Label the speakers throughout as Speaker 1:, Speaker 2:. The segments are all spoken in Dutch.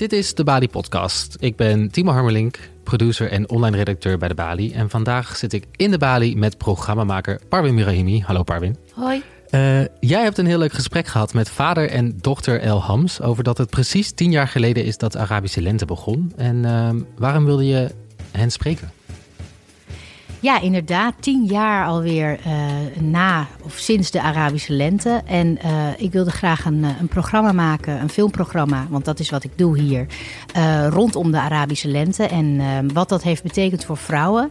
Speaker 1: Dit is de Bali Podcast. Ik ben Timo Harmelink, producer en online redacteur bij de Bali. En vandaag zit ik in de Bali met programmamaker Parwin Mirahimi. Hallo Parwin.
Speaker 2: Hoi.
Speaker 1: Uh, jij hebt een heel leuk gesprek gehad met vader en dochter El Hams over dat het precies tien jaar geleden is dat Arabische lente begon. En uh, waarom wilde je hen spreken?
Speaker 2: Ja, inderdaad. Tien jaar alweer uh, na of sinds de Arabische lente. En uh, ik wilde graag een, een, programma maken, een filmprogramma, want dat is wat ik doe hier, rondom de Arabische lente en wat dat heeft betekend voor vrouwen.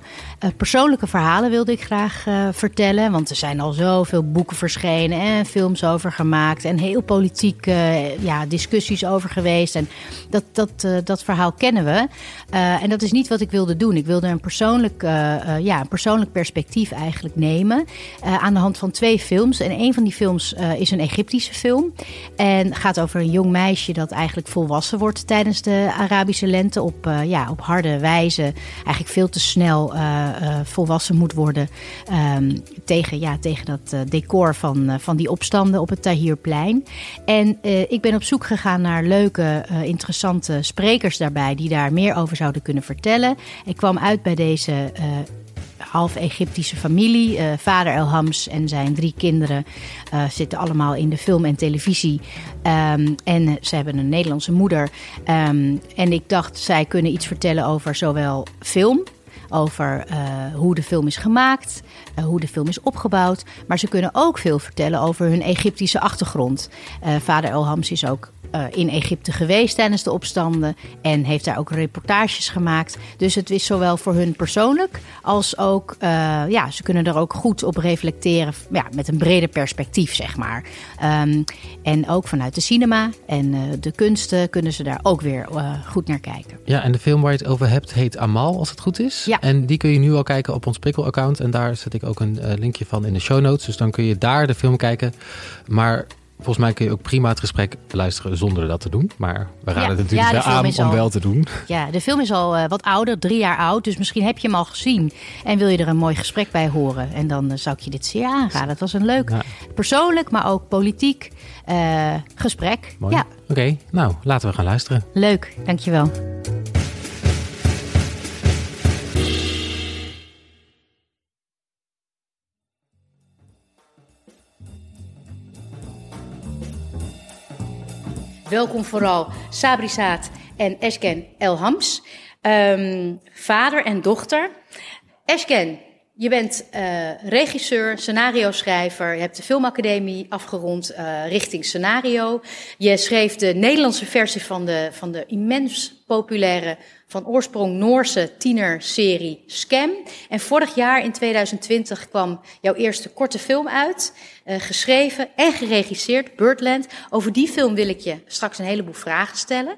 Speaker 2: persoonlijke verhalen wilde ik graag vertellen, want er zijn al zoveel boeken verschenen en films over gemaakt en heel politiek ja, discussies over geweest. En dat, dat, dat verhaal kennen we. en dat is niet wat ik wilde doen. Ik wilde een persoonlijk ja, persoonlijk perspectief eigenlijk nemen. Uh, aan de hand van twee films. En een van die films uh, is een Egyptische film. En gaat over een jong meisje dat eigenlijk volwassen wordt tijdens de Arabische lente. Op, uh, ja, op harde wijze. Eigenlijk veel te snel volwassen moet worden. Um, tegen, ja, tegen dat decor van, van die opstanden op het Tahrirplein. En ik ben op zoek gegaan naar leuke, interessante sprekers daarbij. Die daar meer over zouden kunnen vertellen. Ik kwam uit bij deze half Egyptische familie. Uh, vader El Hams en zijn drie kinderen uh, zitten allemaal in de film en televisie. Um, en ze hebben een Nederlandse moeder. Um, en ik dacht, zij kunnen iets vertellen over zowel film over uh, hoe de film is gemaakt, uh, hoe de film is opgebouwd. Maar ze kunnen ook veel vertellen over hun Egyptische achtergrond. Uh, vader El Hams is ook in Egypte geweest tijdens de opstanden en heeft daar ook reportages gemaakt. Dus het is zowel voor hun persoonlijk als ook, ja, ze kunnen er ook goed op reflecteren ja, met een breder perspectief, zeg maar. Um, en ook vanuit de cinema en de kunsten kunnen ze daar ook weer goed naar kijken.
Speaker 1: Ja, en de film waar je het over hebt heet Amal, als het goed is.
Speaker 2: Ja.
Speaker 1: En die kun je nu al kijken op ons Prikkel-account. En daar zet ik ook een linkje van in de show notes. Dus dan kun je daar de film kijken. Maar Volgens mij kun je ook prima het gesprek luisteren zonder dat te doen. Maar we raden ja, het natuurlijk ja, wel aan om
Speaker 2: al,
Speaker 1: wel te doen.
Speaker 2: Ja, de film is al uh, wat ouder, drie jaar oud. Dus misschien heb je hem al gezien. En wil je er een mooi gesprek bij horen. En dan uh, zou ik je dit zeer aanraden. Het was een leuk, persoonlijk, maar ook politiek gesprek.
Speaker 1: Mooi.
Speaker 2: Ja.
Speaker 1: Oké, okay, nou laten we gaan luisteren.
Speaker 2: Leuk, dankjewel. Welkom vooral Sabri Saad en Esken Elhams, um, vader en dochter. Esken, je bent uh, regisseur, scenario-schrijver. Je hebt de filmacademie afgerond uh, richting scenario. Je schreef de Nederlandse versie van de, van de immens populaire, van oorsprong Noorse tienerserie Scam. En vorig jaar in 2020 kwam jouw eerste korte film uit. Uh, geschreven en geregisseerd, Birdland. Over die film wil ik je straks een heleboel vragen stellen.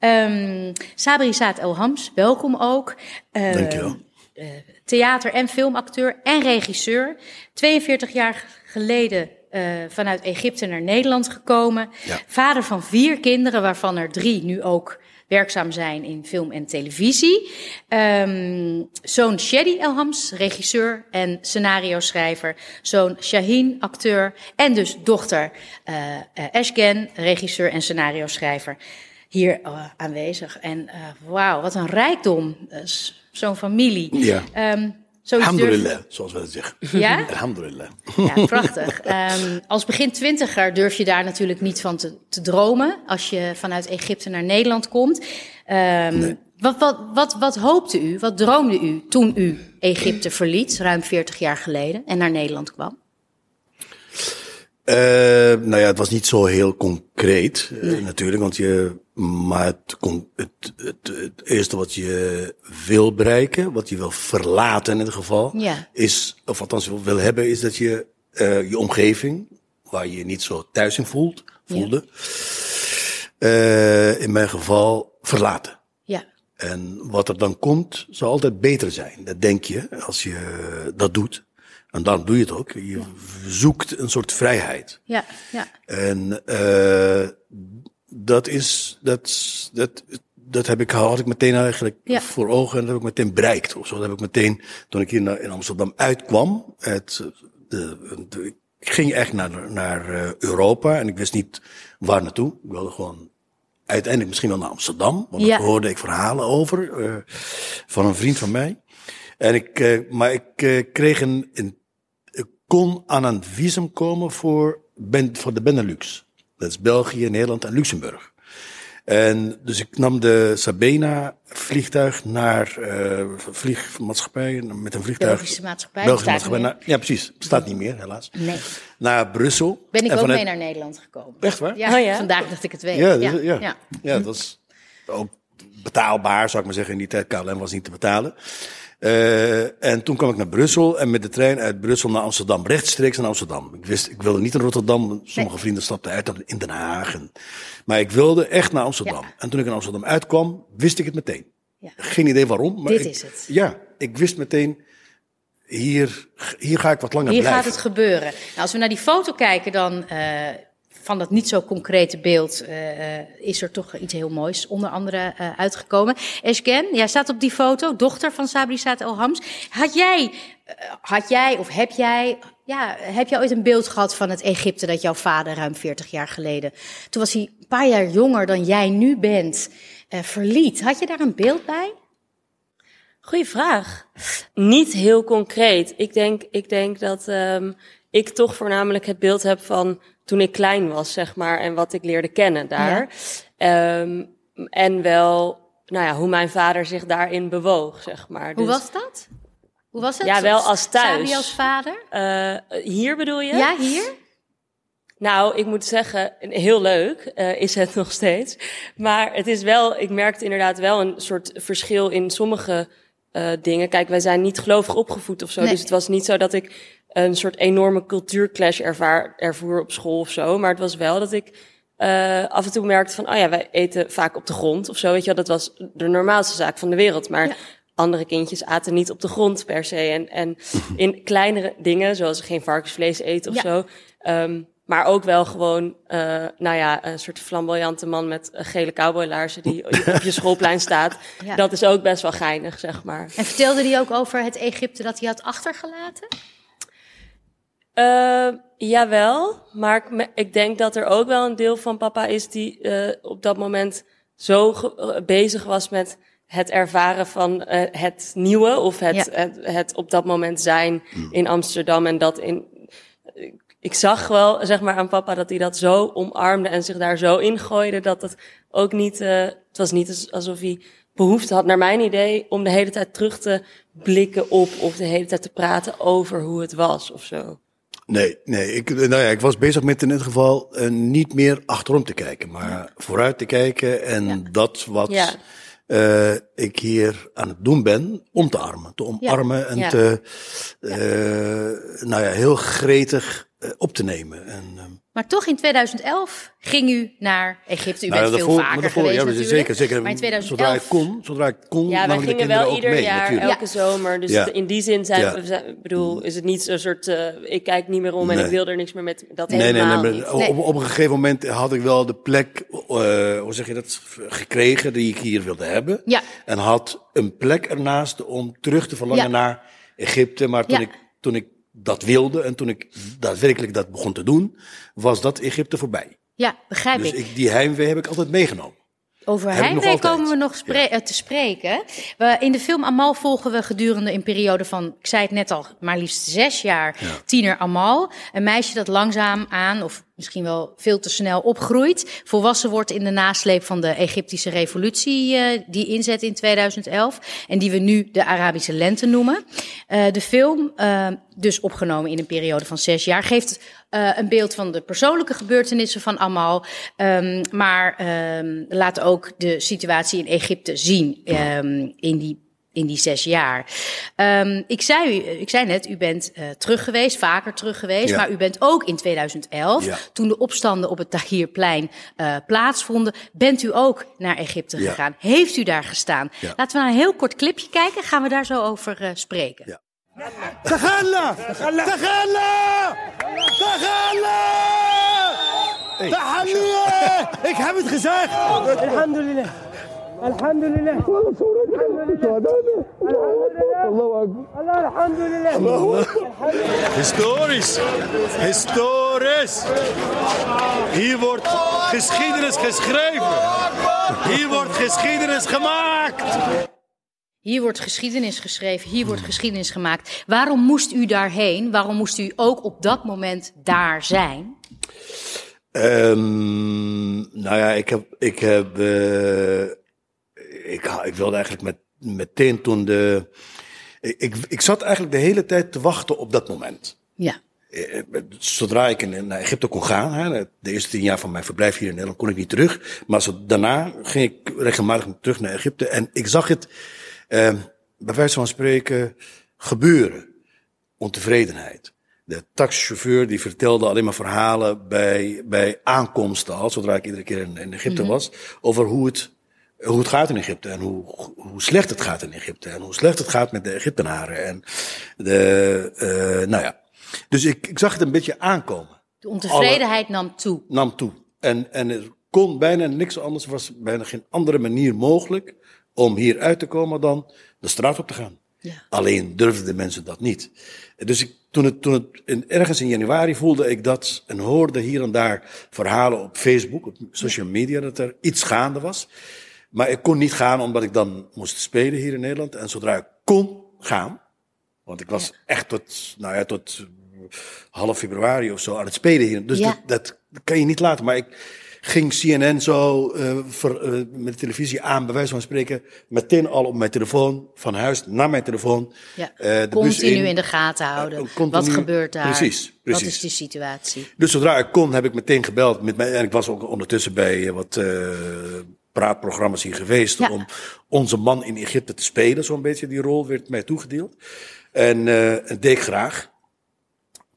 Speaker 2: Um, Sabri Saad Elhams, welkom ook.
Speaker 3: Uh, Dankjewel.
Speaker 2: Uh, theater- en filmacteur en regisseur. 42 jaar geleden uh, vanuit Egypte naar Nederland gekomen.
Speaker 3: Ja.
Speaker 2: Vader van vier kinderen, waarvan er drie nu ook werkzaam zijn in film en televisie. Um, zoon Shadi Elhams, regisseur en scenario-schrijver. Zoon Shaheen, acteur. En dus dochter uh, uh, Eshgen, regisseur en scenario-schrijver. Hier uh, aanwezig. En uh, wauw, wat een rijkdom. Zo'n familie.
Speaker 3: Ja.
Speaker 2: Um,
Speaker 3: Alhamdulillah, durf... zoals we dat zeggen.
Speaker 2: Ja?
Speaker 3: Alhamdulillah.
Speaker 2: Ja, prachtig. Um, als begin twintiger durf je daar natuurlijk niet van te, te, dromen. Als je vanuit Egypte naar Nederland komt. Um, nee. wat, wat, wat, wat hoopte u, wat droomde u toen u Egypte verliet, ruim 40 jaar geleden, en naar Nederland kwam?
Speaker 3: Uh, nou ja, het was niet zo heel concreet, nee. uh, natuurlijk, want je, maar het, het, het, het, eerste wat je wil bereiken, wat je wil verlaten in ieder geval,
Speaker 2: ja.
Speaker 3: is, of althans wil hebben, is dat je uh, je omgeving, waar je je niet zo thuis in voelt, voelde, ja. in mijn geval verlaten.
Speaker 2: Ja.
Speaker 3: En wat er dan komt, zal altijd beter zijn. Dat denk je, als je dat doet. En dan doe je het ook. Je zoekt een soort vrijheid.
Speaker 2: Ja, ja.
Speaker 3: En uh, dat is, dat, dat, dat heb ik, had ik meteen eigenlijk
Speaker 2: ja.
Speaker 3: voor ogen en dat heb ik meteen bereikt. Of zo. Dat heb ik meteen, toen ik hier in Amsterdam uitkwam, het, de, de, ik ging echt naar, naar Europa en ik wist niet waar naartoe. Ik wilde gewoon uiteindelijk misschien wel naar Amsterdam. Want daar hoorde ik verhalen over uh, van een vriend van mij. En ik, uh, maar ik uh, kreeg een, een, ik kon aan een visum komen voor, ben, voor de Benelux. Dat is België, Nederland en Luxemburg. En dus ik nam de Sabena vliegtuig naar uh, vliegmaatschappij met een vliegtuig.
Speaker 2: Belgische maatschappij.
Speaker 3: Belgische maatschappij. Naar, ja, precies. Bestaat niet meer, helaas.
Speaker 2: Nee.
Speaker 3: Naar Brussel.
Speaker 2: Ben ik ook mee naar Nederland gekomen.
Speaker 3: Echt waar?
Speaker 2: Ja, oh, ja? vandaag dat ik het weet.
Speaker 3: Ja, ja. ja. ja. ja dat was ook betaalbaar, zou ik maar zeggen. In die tijd KLM was niet te betalen. Uh, en toen kwam ik naar Brussel en met de trein uit Brussel naar Amsterdam, rechtstreeks naar Amsterdam. Ik wist, ik wilde niet in Rotterdam, sommige vrienden stapten uit in Den Haag. maar ik wilde echt naar Amsterdam. Ja. En toen ik in Amsterdam uitkwam, wist ik het meteen. Ja. Geen idee waarom. Maar
Speaker 2: Dit
Speaker 3: ik,
Speaker 2: is het.
Speaker 3: Ja, ik wist meteen, hier, hier ga ik wat langer
Speaker 2: hier
Speaker 3: blijven.
Speaker 2: Hier gaat het gebeuren. Nou, als we naar die foto kijken, dan uh, van dat niet zo concrete beeld uh, is er toch iets heel moois onder andere uh, uitgekomen. Esken, jij staat op die foto, dochter van Sabri Saad El Hams. Had jij, had jij of heb jij, ja, heb jij ooit een beeld gehad van het Egypte dat jouw vader ruim 40 jaar geleden, toen was hij een paar jaar jonger dan jij nu bent, verliet? Had je daar een beeld bij?
Speaker 4: Goeie vraag. Niet heel concreet. Ik denk, ik denk dat um, ik toch voornamelijk het beeld heb van toen ik klein was, zeg maar, en wat ik leerde kennen daar. Ja. Um, en wel, nou ja, hoe mijn vader zich daarin bewoog, zeg maar.
Speaker 2: Hoe dus, was dat? Hoe was het?
Speaker 4: Ja, wel als thuis.
Speaker 2: Sabi als vader?
Speaker 4: Uh, hier bedoel je?
Speaker 2: Ja, hier?
Speaker 4: Nou, ik moet zeggen, heel leuk uh, is het nog steeds. Maar het is wel, ik merkte inderdaad wel een soort verschil in sommige uh, dingen. Kijk, wij zijn niet gelovig opgevoed of zo. Nee. Dus het was niet zo dat ik een soort enorme cultuurclash ervaar, ervoer op school of zo. Maar het was wel dat ik uh, af en toe merkte van, oh ja, wij eten vaak op de grond of zo. Weet je wel, dat was de normaalste zaak van de wereld. Maar ja. andere kindjes aten niet op de grond per se. En, en in kleinere dingen, zoals geen varkensvlees eten of ja. zo. Um, maar ook wel gewoon, uh, nou ja, een soort flamboyante man met gele cowboylaarzen die op je schoolplein staat. Ja. Dat is ook best wel geinig, zeg maar.
Speaker 2: En vertelde hij ook over het Egypte dat hij had achtergelaten?
Speaker 4: Uh, jawel, maar ik, ik, denk dat er ook wel een deel van papa is die uh, op dat moment zo bezig was met het ervaren van uh, het nieuwe of het, ja. het, het, op dat moment zijn in Amsterdam en dat in. Ik zag wel, zeg maar, aan papa dat hij dat zo omarmde en zich daar zo ingooide dat het ook niet. het was niet alsof hij behoefte had, naar mijn idee, om de hele tijd terug te blikken op of de hele tijd te praten over hoe het was of zo.
Speaker 3: Nee, nee. Ik, nou ja, ik was bezig met in dit geval uh, niet meer achterom te kijken, maar ja. vooruit te kijken en ja. dat wat ja. Uh, ik hier aan het doen ben, om te armen, te omarmen en te, uh, nou ja, heel gretig op te nemen. En, um,
Speaker 2: maar toch in 2011 ging u naar Egypte. U nou, bent veel vaker geweest ja, natuurlijk.
Speaker 3: Zeker, zeker. Maar in 2011... Zodra ik kon, zodra ik kon
Speaker 4: Ja, wij gingen wel ieder mee, jaar, natuurlijk. elke zomer. Dus ja. in die zin zijn ja. we, bedoel, is het niet zo'n soort, uh, ik kijk niet meer om en nee. ik wil er niks meer met, dat nee, helemaal nee, nee.
Speaker 3: Op, op een gegeven moment had ik wel de plek, uh, hoe zeg je dat, gekregen die ik hier wilde hebben.
Speaker 2: Ja.
Speaker 3: En had een plek ernaast om terug te verlangen ja. naar Egypte. Maar toen ik, toen ik dat wilde en toen ik daadwerkelijk dat begon te doen, was dat Egypte voorbij.
Speaker 2: Ja, begrijp
Speaker 3: dus
Speaker 2: ik.
Speaker 3: ik. Die heimwee heb ik altijd meegenomen.
Speaker 2: Over heimwee komen we nog spre ja. te spreken. We, in de film Amal volgen we gedurende een periode van, ik zei het net al, maar liefst zes jaar, ja. tiener Amal. Een meisje dat langzaam aan, of misschien wel veel te snel opgroeit, volwassen wordt in de nasleep van de Egyptische revolutie uh, die inzet in 2011 en die we nu de Arabische lente noemen. Uh, de film, uh, dus opgenomen in een periode van zes jaar, geeft uh, een beeld van de persoonlijke gebeurtenissen van Amal, um, maar um, laat ook de situatie in Egypte zien um, in die in die zes jaar. Um, ik, zei, ik zei net, u bent uh, terug geweest, vaker terug geweest, ja. maar u bent ook in 2011, ja. toen de opstanden op het Tahrirplein uh, plaatsvonden, bent u ook naar Egypte ja. gegaan. Heeft u daar gestaan? Laten we naar een heel kort clipje kijken, gaan we daar zo over uh, spreken.
Speaker 5: تخلى! تخلى! تخلى! تخلى تخلى تخلى تخلى الحمد لله
Speaker 6: الحمد لله.
Speaker 5: الحمد لله. الله أكبر. الله الحمد لله.
Speaker 3: الله هيستوريس هيستوريس هي wordt geschiedenis geschreven hier wordt geschiedenis gemaakt
Speaker 2: Hier wordt geschiedenis geschreven, hier wordt geschiedenis gemaakt. Waarom moest u daarheen? Waarom moest u ook op dat moment daar zijn?
Speaker 3: Ehm, nou ja, ik heb, ik heb, eh, ik, ik wilde eigenlijk met, meteen toen de, ik, ik zat eigenlijk de hele tijd te wachten op dat moment.
Speaker 2: Ja.
Speaker 3: Eh, Zodra ik in- naar Egypte kon gaan, hè, de eerste tien jaar van mijn verblijf hier in Nederland, kon ik niet terug. Maar zo, daarna ging ik regelmatig terug naar Egypte en ik zag het, eh, bij wijze van spreken, gebeuren. Ontevredenheid. De taxichauffeur die vertelde alleen maar verhalen bij, bij aankomsten al, zodra ik iedere keer in, in Egypte was, over hoe het, hoe het gaat in Egypte en hoe, hoe slecht het gaat in Egypte en hoe slecht het gaat met de Egyptenaren en de, eh, nou ja. Dus ik, ik zag het een beetje aankomen
Speaker 2: De ontevredenheid nam toe.
Speaker 3: nam toe. En, en er kon bijna niks anders, er was bijna geen andere manier mogelijk om hier uit te komen dan de straat op te gaan.
Speaker 2: Ja.
Speaker 3: Alleen durfden de mensen dat niet. Dus ik, toen het, toen het in, ergens in januari voelde ik dat en hoorde hier en daar verhalen op Facebook, op social media, dat er iets gaande was. Maar ik kon niet gaan omdat ik dan moest spelen hier in Nederland. En zodra ik kon gaan, want ik was echt tot, nou ja, tot half februari of zo aan het spelen hier. Dus
Speaker 2: Ja.
Speaker 3: dat, dat kan je niet laten. Maar ik ging CNN zo eh, ver- eh, met de televisie aan, bij wijze van spreken, meteen al op mijn telefoon, van huis naar mijn telefoon.
Speaker 2: Ja.
Speaker 3: eh, de bus
Speaker 2: Continu
Speaker 3: in.
Speaker 2: in de gaten houden.
Speaker 3: Continu-
Speaker 2: Wat gebeurt daar?
Speaker 3: Precies,
Speaker 2: Wat
Speaker 3: precies.
Speaker 2: is die situatie?
Speaker 3: Dus zodra ik kon, heb ik meteen gebeld met mij. En ik was ook ondertussen bij wat praatprogramma's hier geweest.
Speaker 2: Ja.
Speaker 3: Om onze man in Egypte te spelen, zo'n beetje. Die rol werd mij toegedeeld. En dat deed ik graag.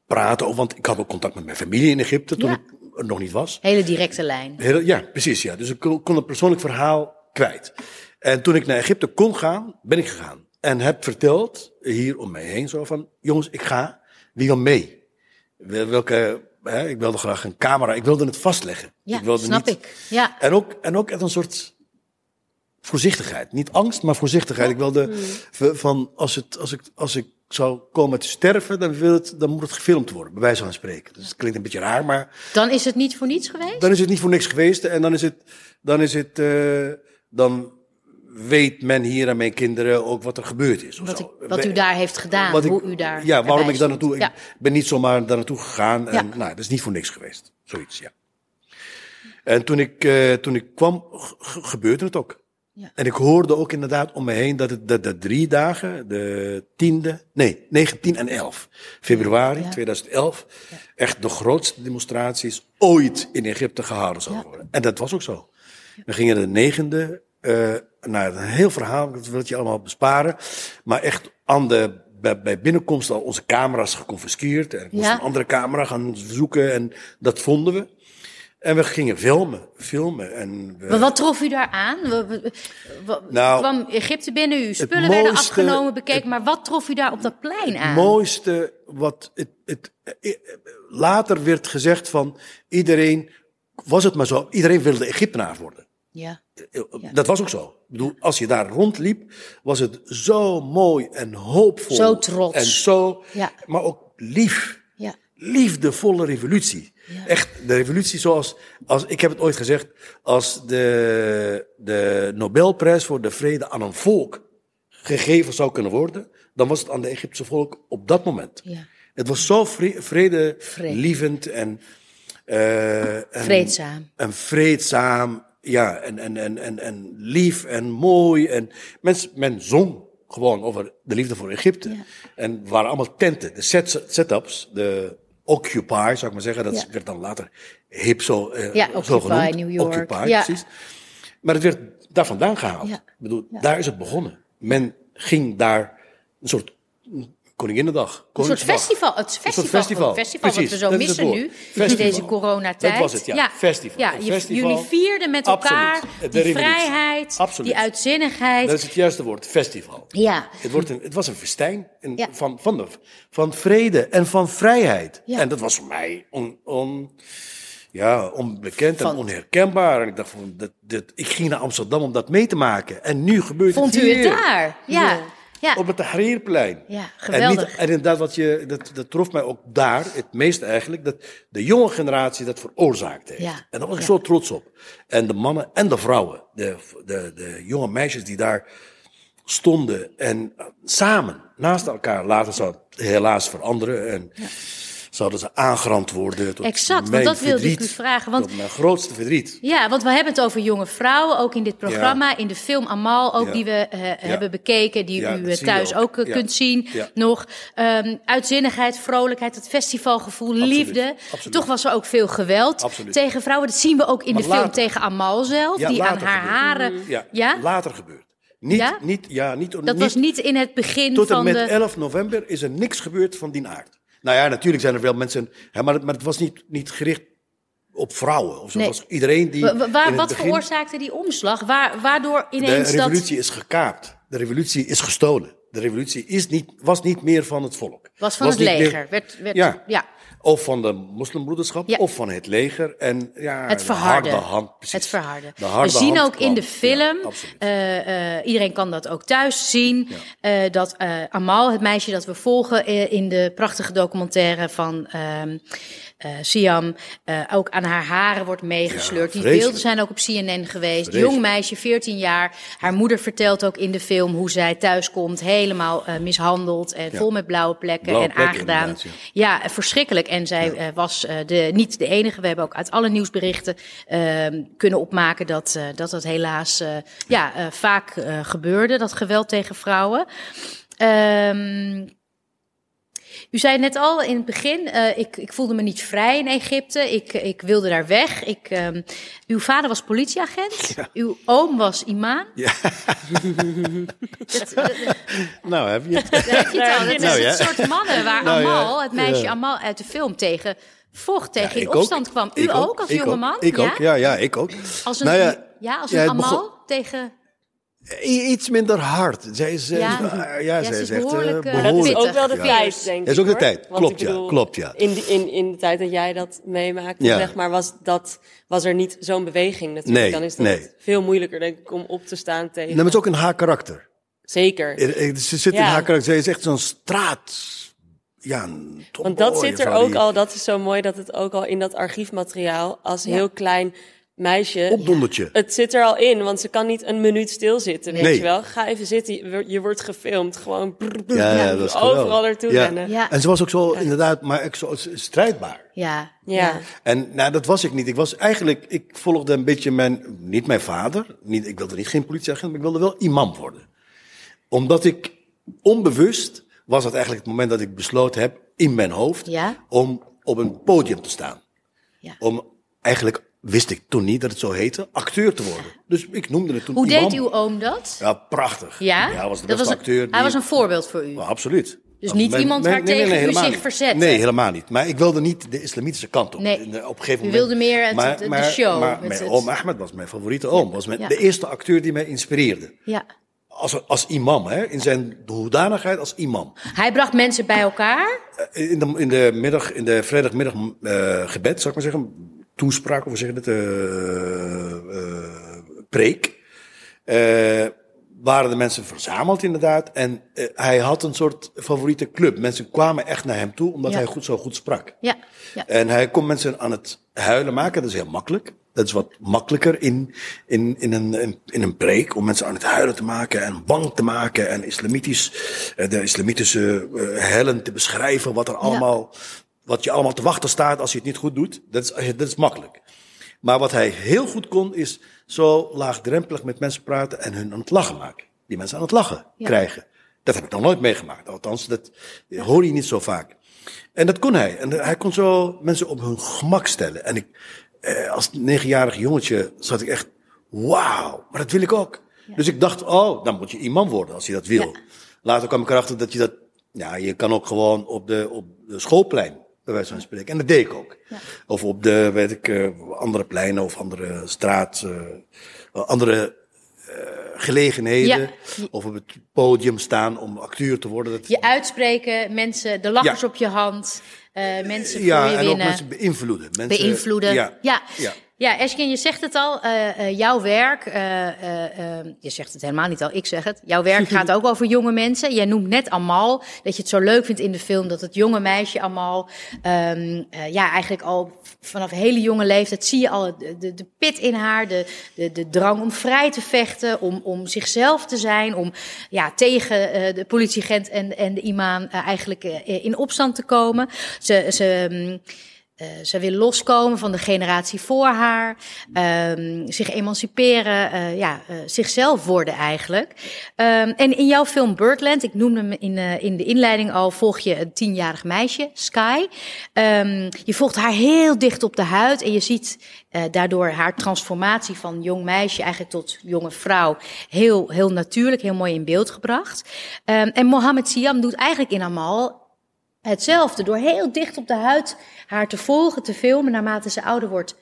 Speaker 3: Praten, want ik had ook contact met mijn familie in Egypte toen
Speaker 2: Ja.
Speaker 3: ik er nog niet was.
Speaker 2: Hele directe lijn.
Speaker 3: Ja, precies. Ja. Dus ik kon, een persoonlijk verhaal kwijt. En toen ik naar Egypte kon gaan, ben ik gegaan. En heb verteld, hier om mij heen, zo van... Jongens, ik ga. Wie wil mee? Wel- Welke... Hè, ik wilde graag een camera. Ik wilde het vastleggen.
Speaker 2: Ja,
Speaker 3: ik wilde
Speaker 2: snap
Speaker 3: niet,
Speaker 2: ik. Ja.
Speaker 3: En ook, en ook uit een soort voorzichtigheid. Niet angst, maar voorzichtigheid. Ik wilde
Speaker 2: Mm.
Speaker 3: v- van, als, het, als, ik, als ik zou komen te sterven, dan, wil het, dan moet het gefilmd worden, bij wijze van spreken. Dus het klinkt een beetje raar, maar
Speaker 2: Dan is het niet voor niets geweest?
Speaker 3: dan is het niet voor niks geweest. En dan is het, dan is het, eh, dan weet men hier aan mijn kinderen ook wat er gebeurd is. of
Speaker 2: Wat, ik- wat u daar heeft gedaan,
Speaker 3: Wat ik-
Speaker 2: hoe u daar
Speaker 3: Ja, waarom ik daar naartoe,
Speaker 2: Ja.
Speaker 3: ik ben niet zomaar daar naartoe gegaan. En,
Speaker 2: Ja.
Speaker 3: nou, dat is niet voor niks geweest. Zoiets, ja. En toen ik, eh, toen ik kwam, gebeurde het ook.
Speaker 2: Ja.
Speaker 3: En ik hoorde ook inderdaad om me heen dat het dat de drie dagen, de tiende, nee, 19 en 11 februari
Speaker 2: Ja.
Speaker 3: 2011, echt de grootste demonstraties ooit in Egypte gehouden zouden worden. En dat was ook zo. We gingen de negende, eh nou, een heel verhaal, dat wil ik je allemaal besparen. Maar echt aan de, bij, bij binnenkomst al onze camera's geconfiskeerd. En ik moest
Speaker 2: Ja.
Speaker 3: een andere camera gaan zoeken en dat vonden we. En we gingen filmen, filmen. En we,
Speaker 2: Maar wat trof u daar aan? We- we- we-
Speaker 3: Nou,
Speaker 2: kwam Egypte binnen, uw spullen werden afgenomen, bekeken. Maar wat trof u daar op dat plein aan?
Speaker 3: Het mooiste wat het, het, eh, later werd gezegd van iedereen, was het maar zo, iedereen wilde Egyptenaar worden.
Speaker 2: Ja.
Speaker 3: Dat was ook zo. Ik bedoel, als je daar rondliep, was het zo mooi en hoopvol.
Speaker 2: Zo trots.
Speaker 3: En zo,
Speaker 2: Ja.
Speaker 3: maar ook lief. Liefdevolle revolutie. Echt, de revolutie zoals, als, ik heb het ooit gezegd, als de, de Nobelprijs voor de vrede aan een volk gegeven zou kunnen worden, dan was het aan de Egyptische volk op dat moment.
Speaker 2: Ja.
Speaker 3: Het was zo vre- vredelievend en, eh, en
Speaker 2: Vreedzaam.
Speaker 3: en vreedzaam, ja, en, en, en, en, en lief en mooi. En men, men zong gewoon over de liefde voor Egypte.
Speaker 2: Ja.
Speaker 3: En het waren allemaal tenten, de set, setups, de Occupy, zou ik maar zeggen. Dat
Speaker 2: Ja.
Speaker 3: werd dan later hip zo, eh,
Speaker 2: Ja,
Speaker 3: zo
Speaker 2: Occupy,
Speaker 3: genoemd.
Speaker 2: New York.
Speaker 3: Occupy,
Speaker 2: Ja.
Speaker 3: precies. Maar het werd daar vandaan gehaald. Ik bedoel, daar is het begonnen. Men ging daar een soort Koninginnedag.
Speaker 2: Een soort festival. Het festival.
Speaker 3: soort festival.
Speaker 2: festival
Speaker 3: Precies,
Speaker 2: wat we zo missen nu.
Speaker 3: Festival.
Speaker 2: In deze coronatijd.
Speaker 3: Dat was het, ja. Festival.
Speaker 2: Ja,
Speaker 3: Een
Speaker 2: je-
Speaker 3: festival.
Speaker 2: jullie vierden met
Speaker 3: Absoluut.
Speaker 2: elkaar
Speaker 3: De
Speaker 2: die vrijheid,
Speaker 3: Absoluut.
Speaker 2: die uitzinnigheid.
Speaker 3: Dat is het juiste woord, festival.
Speaker 2: Ja.
Speaker 3: Het, wordt een, het was een festijn
Speaker 2: Ja.
Speaker 3: van, van, de, van vrede en van vrijheid.
Speaker 2: Ja.
Speaker 3: En dat was voor mij on, on, ja, onbekend
Speaker 2: Van-
Speaker 3: en onherkenbaar. En ik dacht van, dat, ik ging naar Amsterdam om dat mee te maken. En nu gebeurt
Speaker 2: Vond
Speaker 3: het
Speaker 2: u het
Speaker 3: hier.
Speaker 2: daar? Ja. Ja.
Speaker 3: Op het Tahrirplein.
Speaker 2: Ja,
Speaker 3: En,
Speaker 2: geweldig.
Speaker 3: niet, en inderdaad, wat je, dat, dat trof mij ook daar, het meest eigenlijk, dat de jonge generatie dat veroorzaakt heeft.
Speaker 2: Ja,
Speaker 3: En daar was ik zo trots op. En de mannen en de vrouwen, de, de, de jonge meisjes die daar stonden en samen naast elkaar, later zou het helaas veranderen en zouden ze aangerand worden. Tot
Speaker 2: Exact, want dat wilde ik u vragen, want-
Speaker 3: tot mijn grootste verdriet.
Speaker 2: Ja, want we hebben het over jonge vrouwen, ook in dit programma,
Speaker 3: Ja.
Speaker 2: in de film Amal, ook
Speaker 3: Ja.
Speaker 2: die we eh, hebben bekeken, die u eh, thuis
Speaker 3: ook.
Speaker 2: ook, eh, kunt zien
Speaker 3: Ja.
Speaker 2: nog. Ehm, uitzinnigheid, vrolijkheid, het festivalgevoel, liefde.
Speaker 3: absoluut.
Speaker 2: Toch was er ook veel geweld
Speaker 3: Absoluut.
Speaker 2: tegen vrouwen. Dat zien we ook in
Speaker 3: Maar
Speaker 2: de film tegen Amal zelf, die aan haar
Speaker 3: gebeurt.
Speaker 2: haren...
Speaker 3: Ja,
Speaker 2: Ja?
Speaker 3: later gebeurt. Niet,
Speaker 2: Ja?
Speaker 3: niet, ja, niet,
Speaker 2: Dat
Speaker 3: niet,
Speaker 2: was niet in het begin
Speaker 3: Tot en
Speaker 2: van
Speaker 3: met
Speaker 2: de...
Speaker 3: 11 november is er niks gebeurd van die aard. Nou ja, natuurlijk zijn er wel mensen, hè, maar, het- maar het was niet, niet gericht op vrouwen. Of zo.
Speaker 2: Nee.
Speaker 3: Was iedereen die.
Speaker 2: Wa- wa- waar- wat
Speaker 3: begin-
Speaker 2: veroorzaakte die omslag? Waar, waardoor
Speaker 3: De
Speaker 2: ineens dat...
Speaker 3: revolutie is gekaapt. De revolutie is gestolen. De revolutie is niet, was niet meer van het volk.
Speaker 2: Was van het leger.
Speaker 3: meer-
Speaker 2: Werd, werd,
Speaker 3: Ja.
Speaker 2: ja.
Speaker 3: Of van de moslimbroederschap,
Speaker 2: Ja.
Speaker 3: of van het leger. En ja,
Speaker 2: Het
Speaker 3: de
Speaker 2: verharde.
Speaker 3: harde hand. Precies.
Speaker 2: Het verharde.
Speaker 3: De harde
Speaker 2: We zien
Speaker 3: hand
Speaker 2: ook in de film,
Speaker 3: Ja,
Speaker 2: eh, eh, iedereen kan dat ook thuis zien, eh, dat Amal, het meisje dat we volgen in de prachtige documentaire van ehm eh, Siam, ook aan haar haren wordt meegesleurd. Die beelden zijn ook op CNN geweest.
Speaker 3: Vreselijk.
Speaker 2: Jong meisje, 14 jaar. Haar moeder vertelt ook in de film hoe zij thuis komt, helemaal mishandeld en vol met blauwe plekken en aangedaan.
Speaker 3: inderdaad,
Speaker 2: Ja, verschrikkelijk. En zij eh, was eh, de, niet de enige. We hebben ook uit alle nieuwsberichten ehm, kunnen opmaken dat eh, dat, dat helaas ja, vaak gebeurde, dat geweld tegen vrouwen. Ehm, u zei net al in het begin, eh, ik, ik voelde me niet vrij in Egypte. Ik, ik wilde daar weg. Ik, ehm, uw vader was politieagent. Uw oom was imam.
Speaker 3: Ja.
Speaker 2: Dat,
Speaker 3: Nou, heb je het?
Speaker 2: daar heb je het al. Dat is
Speaker 3: Nou, ja.
Speaker 2: het soort mannen waar
Speaker 3: Nou.
Speaker 2: Amal, het meisje. Amal uit de film tegen vocht, tegen in opstand
Speaker 3: ook.
Speaker 2: kwam. U ook, als jonge man?
Speaker 3: Ik
Speaker 2: ja?
Speaker 3: ook, ja, ja, ik ook.
Speaker 2: Als een,
Speaker 3: Nou
Speaker 2: ja, als een Amal
Speaker 3: begon-
Speaker 2: tegen...
Speaker 3: Iets minder hard. Zij is,
Speaker 2: Ja.
Speaker 3: ja, ja,
Speaker 2: Ja,
Speaker 3: zij
Speaker 2: ze
Speaker 3: is echt eh,
Speaker 2: behoorlijk, eh,
Speaker 4: Maar dat is ook wel de
Speaker 3: Ja.
Speaker 4: tijd, denk ik.
Speaker 3: Dat is ook de
Speaker 4: hoor.
Speaker 3: tijd.
Speaker 4: Want
Speaker 3: Klopt, ja. Klopt, ja.
Speaker 4: In, die- in, in de tijd dat jij dat meemaakte,
Speaker 3: Ja.
Speaker 4: zeg maar, was, dat, was er niet zo'n beweging natuurlijk.
Speaker 3: Nee,
Speaker 4: Dan is het
Speaker 3: nee.
Speaker 4: veel moeilijker, denk ik, om op te staan tegen...
Speaker 3: Nee, maar het is ook in haar karakter.
Speaker 4: Zeker.
Speaker 3: Er- er- Ze zit in haar karakter. Zij is echt zo'n straat. Ja, een
Speaker 4: Want dat zit er ook
Speaker 3: die
Speaker 4: al, dat is zo mooi dat het ook al in dat archiefmateriaal als heel klein meisje.
Speaker 3: Opdondertje.
Speaker 4: Het zit er al in, want ze kan niet een minuut stilzitten, weet
Speaker 3: Nee.
Speaker 4: je wel. Ga even zitten, je, wordt- gefilmd, gewoon
Speaker 3: Ja, ja,
Speaker 4: brr,
Speaker 3: dat is
Speaker 4: overal naartoe
Speaker 3: Ja.
Speaker 4: rennen.
Speaker 2: Ja.
Speaker 3: En ze was ook zo, inderdaad, maar ook zo strijdbaar.
Speaker 2: Ja,
Speaker 4: Ja.
Speaker 3: En nou, dat was ik niet. Ik was eigenlijk, ik volgde een beetje mijn, niet mijn vader. Niet, ik wilde niet geen politieagent, maar ik wilde wel imam worden. Omdat ik onbewust, was het eigenlijk het moment dat ik besloten heb in mijn hoofd,
Speaker 2: Ja.
Speaker 3: om op een podium te staan.
Speaker 2: Ja.
Speaker 3: Om eigenlijk, wist ik toen niet dat het zo heette, acteur te worden. Dus ik noemde het toen
Speaker 2: Hoe
Speaker 3: imam.
Speaker 2: deed uw oom dat?
Speaker 3: Ja, prachtig.
Speaker 2: Ja?
Speaker 3: hij was de
Speaker 2: een-
Speaker 3: acteur.
Speaker 2: Hij was een voorbeeld voor u.
Speaker 3: Ja, absoluut.
Speaker 2: Dus niet iemand waartegen u zich
Speaker 3: niet.
Speaker 2: verzette?
Speaker 3: Nee, helemaal niet. Maar ik wilde niet de islamitische kant op.
Speaker 2: Nee.
Speaker 3: De- op een gegeven
Speaker 2: U
Speaker 3: moment.
Speaker 2: wilde meer het- de- de show,
Speaker 3: Maar mijn
Speaker 2: het-
Speaker 3: oom Ahmed was mijn favoriete oom. Was mijn, de eerste acteur die mij inspireerde.
Speaker 2: Ja.
Speaker 3: Als, als imam, hè, in zijn hoedanigheid als imam.
Speaker 2: Hij bracht mensen bij elkaar.
Speaker 3: Eh, In de, in de middag, in de vrijdagmiddag eh, gebed, zou ik maar zeggen. Toespraak, of hoe zeg je het? eh, eh, preek. Eh, waren de mensen verzameld inderdaad. En hij had een soort favoriete club. Mensen kwamen echt naar hem toe, omdat
Speaker 2: Ja.
Speaker 3: hij goed, zo goed sprak.
Speaker 2: Ja. ja.
Speaker 3: En hij kon mensen aan het huilen maken. Dat is heel makkelijk. Dat is wat makkelijker in, in, in, een, in, een preek. Om mensen aan het huilen te maken en bang te maken. En islamitisch, de islamitische hellen te beschrijven. Wat er allemaal, wat je allemaal te wachten staat als je het niet goed doet. Dat is, dat is makkelijk. Maar wat hij heel goed kon, is zo laagdrempelig met mensen praten en hun aan het lachen maken. Die mensen aan het lachen
Speaker 2: Ja.
Speaker 3: krijgen. Dat heb ik nog nooit meegemaakt. Althans, dat hoor je niet zo vaak. En dat kon hij. En hij kon zo mensen op hun gemak stellen. En ik, eh, als negenjarig jongetje zat ik echt, wauw, maar dat wil ik ook. Dus ik dacht, oh, dan moet je imam worden als je dat wil. Later kwam ik erachter dat je dat, ja, je kan ook gewoon op de, op de schoolplein, bij wijze van spreken. En dat deed ik ook. Of op de, weet ik, eh, andere pleinen of andere straat, eh, andere eh, gelegenheden.
Speaker 2: Ja.
Speaker 3: Of op het podium staan om acteur te worden. Dat,
Speaker 2: Je uitspreken, mensen, de lachers
Speaker 3: Ja.
Speaker 2: op je hand. eh, mensen
Speaker 3: ja, en ook mensen beïnvloeden. Mensen,
Speaker 2: beïnvloeden.
Speaker 3: Ja,
Speaker 2: ja.
Speaker 3: Ja.
Speaker 2: Esken, je zegt het al, eh, eh, jouw werk, eh, je zegt het helemaal niet al, ik zeg het. Jouw werk gaat ook over jonge mensen. Jij noemt net Amal, dat je het zo leuk vindt in de film, dat het jonge meisje Amal, ehm, eh, ja, eigenlijk al vanaf hele jonge leeftijd zie je al de, de, pit in haar, de, de, de drang om vrij te vechten, om, om zichzelf te zijn, om ja, tegen de politieagent en, en de imam eigenlijk in opstand te komen. Ze, ze, mm, eh, ze wil loskomen van de generatie voor haar, ehm, zich emanciperen, eh, ja, eh, zichzelf worden eigenlijk. Ehm, en in jouw film Birdland, ik noemde hem in, in de inleiding al, volg je een tienjarig meisje, Sky. Ehm, je volgt haar heel dicht op de huid en je ziet daardoor haar transformatie van jong meisje eigenlijk tot jonge vrouw heel, heel natuurlijk, heel mooi in beeld gebracht. En Mohammed Siam doet eigenlijk in Amal hetzelfde. Door heel dicht op de huid haar te volgen, te filmen. Naarmate ze ouder wordt,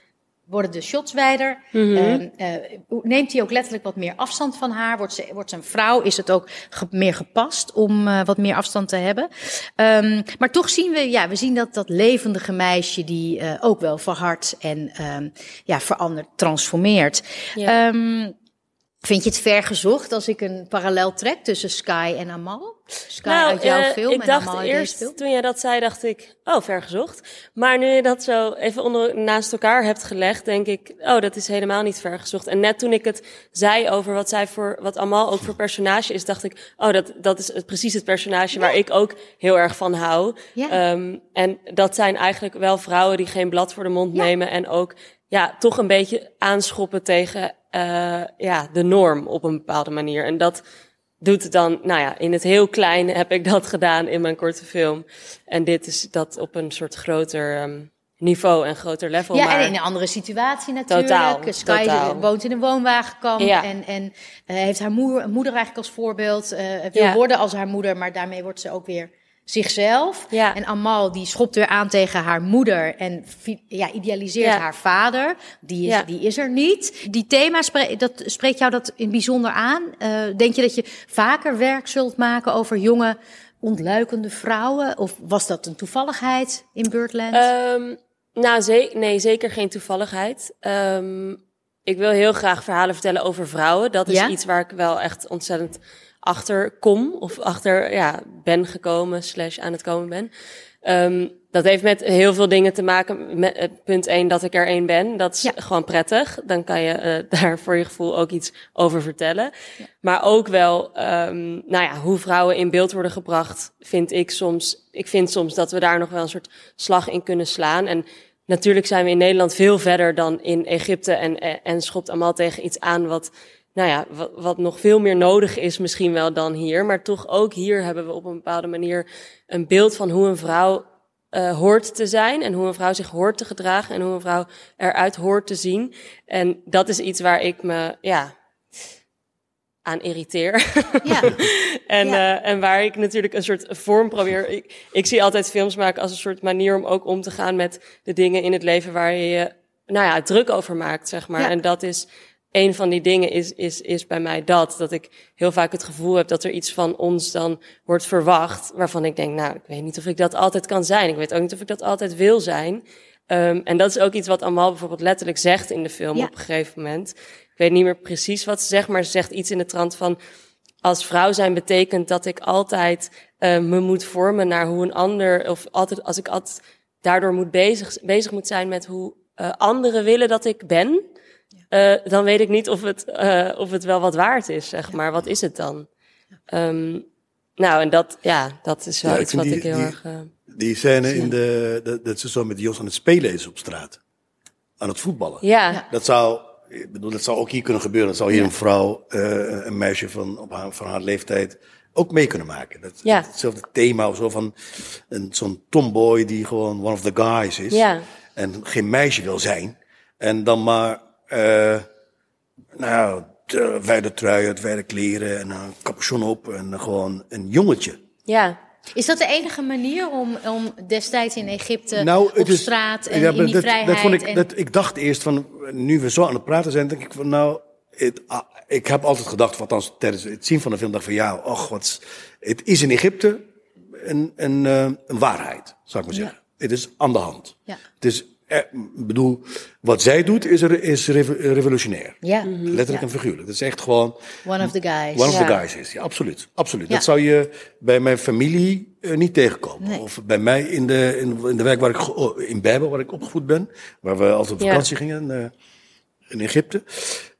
Speaker 2: worden de shots wijder. Ehm, eh, neemt hij ook letterlijk wat meer afstand van haar. Wordt ze, wordt ze een vrouw, is het ook ge- meer gepast om eh, wat meer afstand te hebben. Ehm, maar toch zien we, ja, we zien dat dat levendige meisje die eh, ook wel verhardt en ehm, ja, verandert, transformeert.
Speaker 4: Ja.
Speaker 2: Vind je het ver gezocht als ik een parallel trek tussen Sky en Amal? Sky uit jouw
Speaker 4: eh,
Speaker 2: film
Speaker 4: ik
Speaker 2: en
Speaker 4: dacht
Speaker 2: Amal uit deze
Speaker 4: eerst,
Speaker 2: film?
Speaker 4: toen jij dat zei, dacht ik, oh, ver gezocht. Maar nu je dat zo even onder, naast elkaar hebt gelegd, denk ik, oh, dat is helemaal niet ver gezocht. En net toen ik het zei over wat zij voor, wat Amal ook voor personage is, dacht ik, oh, dat, dat is het, precies het personage waar ik ook heel erg van hou.
Speaker 2: Ja.
Speaker 4: Ehm, en dat zijn eigenlijk wel vrouwen die geen blad voor de mond
Speaker 2: Ja.
Speaker 4: nemen en ook, ja, toch een beetje aanschoppen tegen, eh, ja, de norm op een bepaalde manier. En dat, doet dan, nou ja, in het heel klein heb ik dat gedaan in mijn korte film. En dit is dat op een soort groter ehm, niveau en groter level.
Speaker 2: Ja,
Speaker 4: maar
Speaker 2: en in een andere situatie natuurlijk.
Speaker 4: Totaal,
Speaker 2: Sky
Speaker 4: totaal.
Speaker 2: woont in een woonwagenkamp
Speaker 4: Ja.
Speaker 2: en, en eh, heeft haar moeder, moeder eigenlijk als voorbeeld. eh wil
Speaker 4: Ja.
Speaker 2: worden als haar moeder, maar daarmee wordt ze ook weer zichzelf.
Speaker 4: Ja.
Speaker 2: En Amal die schopt weer aan tegen haar moeder en ja, idealiseert
Speaker 4: Ja.
Speaker 2: haar vader. Die is,
Speaker 4: Ja.
Speaker 2: die is er niet. Die thema, spre- dat, spreekt jou dat in bijzonder aan? Eh, denk je dat je vaker werk zult maken over jonge ontluikende vrouwen? Of was dat een toevalligheid in Birdland?
Speaker 4: Ehm, nou, ze nee, zeker geen toevalligheid. Ehm, ik wil heel graag verhalen vertellen over vrouwen. Dat is iets waar ik wel echt ontzettend achter kom. Of achter ja, ben gekomen, slash aan het komen ben. Ehm, dat heeft met heel veel dingen te maken. Met, eh, punt één, dat ik er één ben. Dat is
Speaker 2: Ja.
Speaker 4: gewoon prettig. Dan kan je eh, daar voor je gevoel ook iets over vertellen. Maar ook wel, ehm, nou ja, hoe vrouwen in beeld worden gebracht, vind ik soms. Ik vind soms dat we daar nog wel een soort slag in kunnen slaan. En natuurlijk zijn we in Nederland veel verder dan in Egypte. En, en, en schopt allemaal tegen iets aan wat, nou ja, wat, wat nog veel meer nodig is misschien wel dan hier. Maar toch ook hier hebben we op een bepaalde manier een beeld van hoe een vrouw eh, hoort te zijn en hoe een vrouw zich hoort te gedragen en hoe een vrouw eruit hoort te zien. En dat is iets waar ik me, ja, aan irriteer.
Speaker 2: ja.
Speaker 4: En,
Speaker 2: Ja.
Speaker 4: eh, en waar ik natuurlijk een soort vorm probeer. Ik, ik zie altijd films maken als een soort manier om ook om te gaan met de dingen in het leven waar je je, nou ja, druk over maakt, zeg maar.
Speaker 2: Ja.
Speaker 4: En dat is een van die dingen is, is, is bij mij dat. Dat ik heel vaak het gevoel heb dat er iets van ons dan wordt verwacht. Waarvan ik denk, nou, ik weet niet of ik dat altijd kan zijn. Ik weet ook niet of ik dat altijd wil zijn. Ehm, en dat is ook iets wat Amal bijvoorbeeld letterlijk zegt in de film
Speaker 2: Ja.
Speaker 4: op een gegeven moment. Ik weet niet meer precies wat ze zegt, maar ze zegt iets in de trant van als vrouw zijn betekent dat ik altijd eh, me moet vormen naar hoe een ander, of altijd als ik altijd daardoor moet bezig, bezig moet zijn met hoe eh, anderen willen dat ik ben, eh, dan weet ik niet of het, eh, of het wel wat waard is, zeg maar. Wat is het dan? Ehm, nou, en dat, ja, dat is wel
Speaker 3: Ja,
Speaker 4: iets wat
Speaker 3: die-
Speaker 4: ik heel
Speaker 3: die-
Speaker 4: erg. eh,
Speaker 3: Die scène in de, dat, dat ze zo met Jos aan het spelen is op straat. Aan het voetballen.
Speaker 4: ja.
Speaker 3: Dat zou, ik bedoel, dat zou ook hier kunnen gebeuren. Dat zou hier een vrouw, eh, een meisje van, op haar, van haar leeftijd ook mee kunnen maken. Dat,
Speaker 4: Ja.
Speaker 3: Hetzelfde thema of zo van een, zo'n tomboy die gewoon one of the guys is.
Speaker 4: Ja.
Speaker 3: En geen meisje wil zijn. En dan maar, eh nou, de wijde trui, wijde kleren en een capuchon op. En gewoon een jongetje.
Speaker 4: ja.
Speaker 2: Is dat de enige manier om, om destijds in Egypte
Speaker 3: Nou,
Speaker 2: op
Speaker 3: is-
Speaker 2: straat en
Speaker 3: ja,
Speaker 2: in die
Speaker 3: dat,
Speaker 2: vrijheid?
Speaker 3: Dat vond ik,
Speaker 2: en,
Speaker 3: dat, ik dacht eerst van, nu we zo aan het praten zijn, denk ik van nou, het, ah, ik heb altijd gedacht, althans tijdens het zien van de film, dacht ik van ja, och, wat, het is in Egypte een, een, eh, een waarheid, zou ik maar zeggen. Het is aan de hand.
Speaker 2: Ja.
Speaker 3: Het is, eh, bedoel, wat zij doet is, er, is revo- revolutionair.
Speaker 2: Ja.
Speaker 3: Letterlijk
Speaker 2: Ja.
Speaker 3: en figuurlijk. Het is echt gewoon
Speaker 2: One of the guys.
Speaker 3: one of
Speaker 4: Ja.
Speaker 3: the guys is. Ja, absoluut. absoluut. Dat zou je bij mijn familie eh, niet tegenkomen.
Speaker 2: Nee.
Speaker 3: Of bij mij in de, in, in de wijk waar ik, oh, in Bijbel, waar ik opgevoed ben. Waar we altijd op vakantie gingen. eh, in Egypte.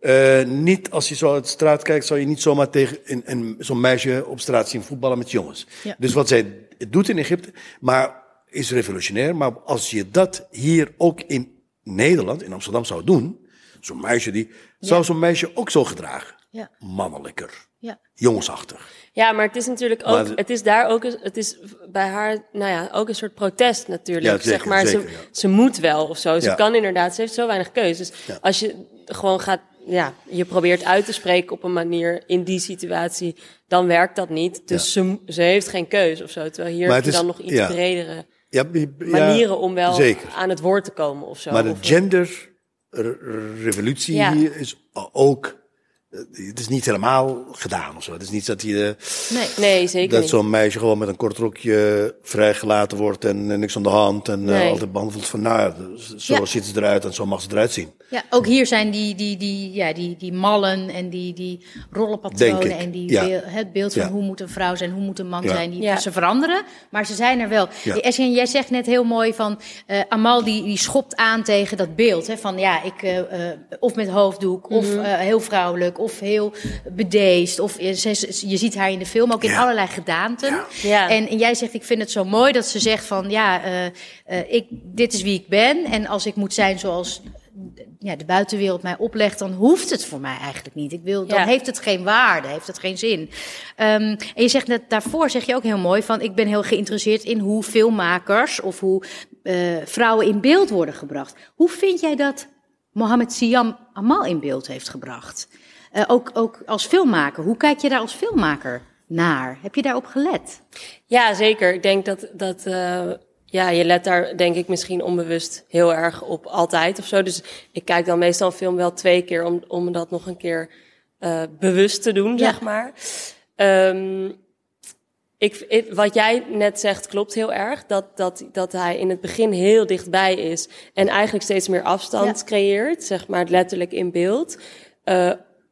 Speaker 3: Eh, niet als je zo uit de straat kijkt, zou je niet zomaar tegen een, een, zo'n meisje op straat zien voetballen met jongens.
Speaker 2: Ja.
Speaker 3: Dus wat zij doet in Egypte, maar is revolutionair. Maar als je dat hier ook in Nederland, in Amsterdam zou doen, zo'n meisje die, zou zo'n meisje ook zo gedragen.
Speaker 2: Ja.
Speaker 3: Mannelijker,
Speaker 2: Ja.
Speaker 3: jongensachtig.
Speaker 4: Ja, maar het is natuurlijk ook,
Speaker 3: Maar
Speaker 4: het is daar ook, het is bij haar, nou ja, ook een soort protest natuurlijk.
Speaker 3: Ja, zeker,
Speaker 4: zeg maar,
Speaker 3: zeker,
Speaker 4: ze,
Speaker 3: ja.
Speaker 4: ze moet wel of zo. Ze kan inderdaad, ze heeft zo weinig keuze. Dus als je gewoon gaat, ja, je probeert uit te spreken op een manier in die situatie, dan werkt dat niet. Dus ze, ze heeft geen keuze of zo. Terwijl hier heb je
Speaker 3: is-
Speaker 4: dan nog iets bredere
Speaker 3: Ja, ja,
Speaker 4: manieren om wel
Speaker 3: Zeker.
Speaker 4: aan het woord te komen of zo.
Speaker 3: Maar de genderrevolutie
Speaker 4: Ja.
Speaker 3: is ook. Eh, Het is niet helemaal gedaan of zo. Het is niet dat je.
Speaker 2: Nee.
Speaker 4: nee, zeker
Speaker 3: Dat zo'n meisje gewoon met een kort rokje vrijgelaten wordt en, eh, niks aan de hand. En eh, altijd behandeld van, nou, zo
Speaker 2: Ja.
Speaker 3: ziet ze eruit en zo mag ze eruit zien.
Speaker 2: Ja, ook hier zijn die, die, die, ja, die, die mallen en die, die rollenpatronen en die
Speaker 3: ja.
Speaker 2: beel- het beeld van
Speaker 3: Ja.
Speaker 2: hoe moet een vrouw zijn, hoe moet een man
Speaker 3: Ja.
Speaker 2: zijn. Die,
Speaker 4: Ja.
Speaker 2: Ze veranderen, maar ze zijn er wel.
Speaker 3: Ja.
Speaker 2: Esjen, jij zegt net heel mooi van, eh, Amal die, die schopt aan tegen dat beeld. Hè, van ja, ik, eh, eh, of met hoofddoek, of
Speaker 3: Mhm.
Speaker 2: eh, heel vrouwelijk, of heel bedeesd. Of, eh, je ziet haar in de film ook in
Speaker 3: Ja.
Speaker 2: allerlei gedaanten.
Speaker 3: Ja.
Speaker 4: Ja.
Speaker 2: En, en jij zegt, ik vind het zo mooi dat ze zegt van, ja, eh, eh, ik, dit is wie ik ben. En als ik moet zijn zoals ja, de buitenwereld mij oplegt, dan hoeft het voor mij eigenlijk niet. Ik wil, dan
Speaker 4: Ja.
Speaker 2: heeft het geen waarde, heeft het geen zin. Ehm, en je zegt net daarvoor, zeg je ook heel mooi, van ik ben heel geïnteresseerd in hoe filmmakers of hoe eh, vrouwen in beeld worden gebracht. Hoe vind jij dat Mohammed Siam Amal in beeld heeft gebracht? Eh, ook, ook als filmmaker, hoe kijk je daar als filmmaker naar? Heb je daarop gelet?
Speaker 4: Ja, zeker. Ik denk dat, dat eh, ja, je let daar denk ik misschien onbewust heel erg op altijd of zo. Dus ik kijk dan meestal een film wel twee keer om, om dat nog een keer eh, bewust te doen,
Speaker 2: Ja.
Speaker 4: zeg maar. Ehm, ik, ik- wat jij net zegt klopt heel erg. Dat, dat, dat hij in het begin heel dichtbij is en eigenlijk steeds meer afstand
Speaker 2: Ja.
Speaker 4: creëert, zeg maar letterlijk in beeld.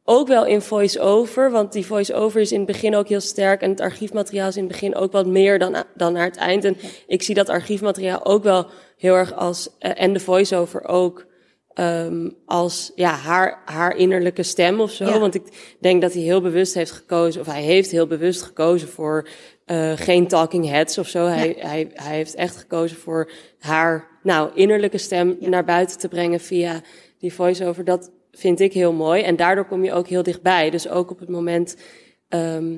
Speaker 4: Ook wel in voice-over, want die voice-over is in het begin ook heel sterk. En het archiefmateriaal is in het begin ook wat meer dan, dan naar het eind. En ik zie dat archiefmateriaal ook wel heel erg als, eh, en de voice-over ook, ehm, als ja, haar, haar innerlijke stem of zo.
Speaker 2: Ja.
Speaker 4: Want ik denk dat hij heel bewust heeft gekozen, of hij heeft heel bewust gekozen voor eh, geen talking heads of zo. Hij, hij, hij heeft echt gekozen voor haar nou, innerlijke stem naar buiten te brengen via die voice-over. Dat vind ik heel mooi. En daardoor kom je ook heel dichtbij. Dus ook op het moment ehm,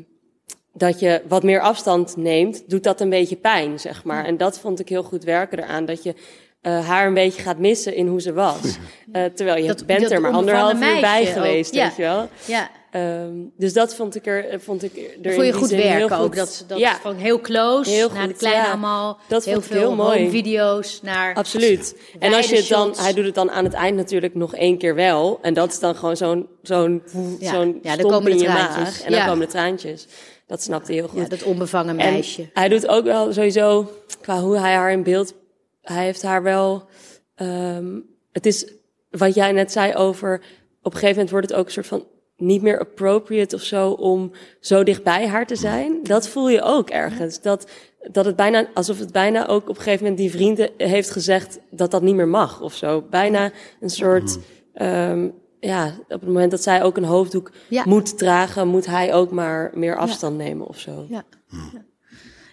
Speaker 4: dat je wat meer afstand neemt, doet dat een beetje pijn, zeg maar. En dat vond ik heel goed werken eraan. Dat je eh, haar een beetje gaat missen in hoe ze was. Eh, terwijl je
Speaker 2: Dat-
Speaker 4: bent
Speaker 2: dat
Speaker 4: er maar anderhalf uur bij
Speaker 2: ook,
Speaker 4: geweest,
Speaker 2: ja.
Speaker 4: weet je wel.
Speaker 2: Ja,
Speaker 4: Ehm, dus dat vond ik er, vond ik er
Speaker 2: Voel
Speaker 4: in
Speaker 2: je goed werken ook.
Speaker 4: goed-
Speaker 2: Dat, dat
Speaker 4: ja,
Speaker 2: van heel close
Speaker 4: Heel
Speaker 2: naar de
Speaker 4: goed,
Speaker 2: kleine
Speaker 4: ja.
Speaker 2: allemaal.
Speaker 4: Dat
Speaker 2: heel
Speaker 4: vond ik
Speaker 2: veel
Speaker 4: heel mooi.
Speaker 2: video's naar.
Speaker 4: Absoluut. En als je het dan, hij doet het dan aan het eind natuurlijk nog één keer wel. En dat is dan gewoon zo'n zo'n
Speaker 2: Ja.
Speaker 4: zo'n
Speaker 2: Ja, dan komen de
Speaker 4: je
Speaker 2: traantjes.
Speaker 4: maag. En dan komen de traantjes. Dat snapte hij heel goed.
Speaker 2: Ja, dat onbevangen
Speaker 4: En
Speaker 2: meisje.
Speaker 4: hij doet ook wel sowieso, qua hoe hij haar in beeld, hij heeft haar wel, ehm, het is wat jij net zei over, op een gegeven moment wordt het ook een soort van niet meer appropriate of zo om zo dicht bij haar te zijn. Dat voel je ook ergens. Dat, dat het bijna, alsof het bijna ook op een gegeven moment die vrienden heeft gezegd dat dat niet meer mag of zo. Bijna een soort, ehm, ja, op het moment dat zij ook een hoofddoek
Speaker 2: Ja.
Speaker 4: moet dragen, moet hij ook maar meer afstand nemen of zo.
Speaker 2: Ja. Ja.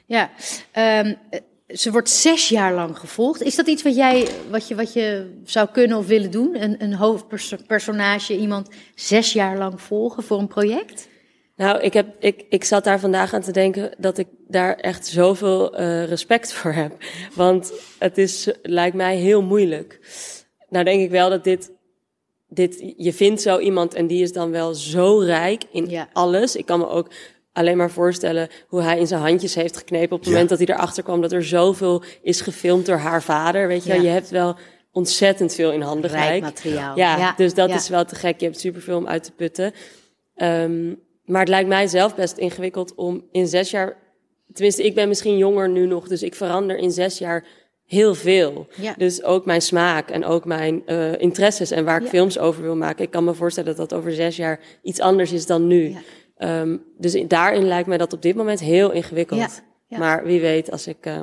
Speaker 2: ja. Ehm, eh, ze wordt zes jaar lang gevolgd. Is dat iets wat jij wat je, wat je zou kunnen of willen doen? Een, een hoofdpersonage, iemand zes jaar lang volgen voor een project?
Speaker 4: Nou, ik, heb, ik, ik zat daar vandaag aan te denken dat ik daar echt zoveel eh, respect voor heb. Want het is, lijkt mij heel moeilijk. Nou denk ik wel dat dit, dit, je vindt zo iemand en die is dan wel zo rijk in
Speaker 2: Ja.
Speaker 4: alles. Ik kan me ook alleen maar voorstellen hoe hij in zijn handjes heeft geknepen op het
Speaker 3: Ja.
Speaker 4: moment dat hij erachter kwam dat er zoveel is gefilmd door haar vader. Weet je.
Speaker 2: Ja.
Speaker 4: je hebt wel ontzettend veel in handen
Speaker 2: Rijk
Speaker 4: gelijk.
Speaker 2: materiaal.
Speaker 4: Ja,
Speaker 2: Ja,
Speaker 4: dus dat
Speaker 2: ja.
Speaker 4: is wel te gek. Je hebt superveel om uit te putten. Ehm, maar het lijkt mij zelf best ingewikkeld om in zes jaar... Tenminste, ik ben misschien jonger nu nog, dus ik verander in zes jaar heel veel.
Speaker 2: Ja.
Speaker 4: Dus ook mijn smaak en ook mijn eh, interesses en waar ik
Speaker 2: Ja.
Speaker 4: films over wil maken. Ik kan me voorstellen dat dat over zes jaar iets anders is dan nu.
Speaker 2: Ja.
Speaker 4: Ehm, dus in- daarin lijkt mij dat op dit moment heel ingewikkeld.
Speaker 2: Ja, ja.
Speaker 4: Maar wie weet als ik eh,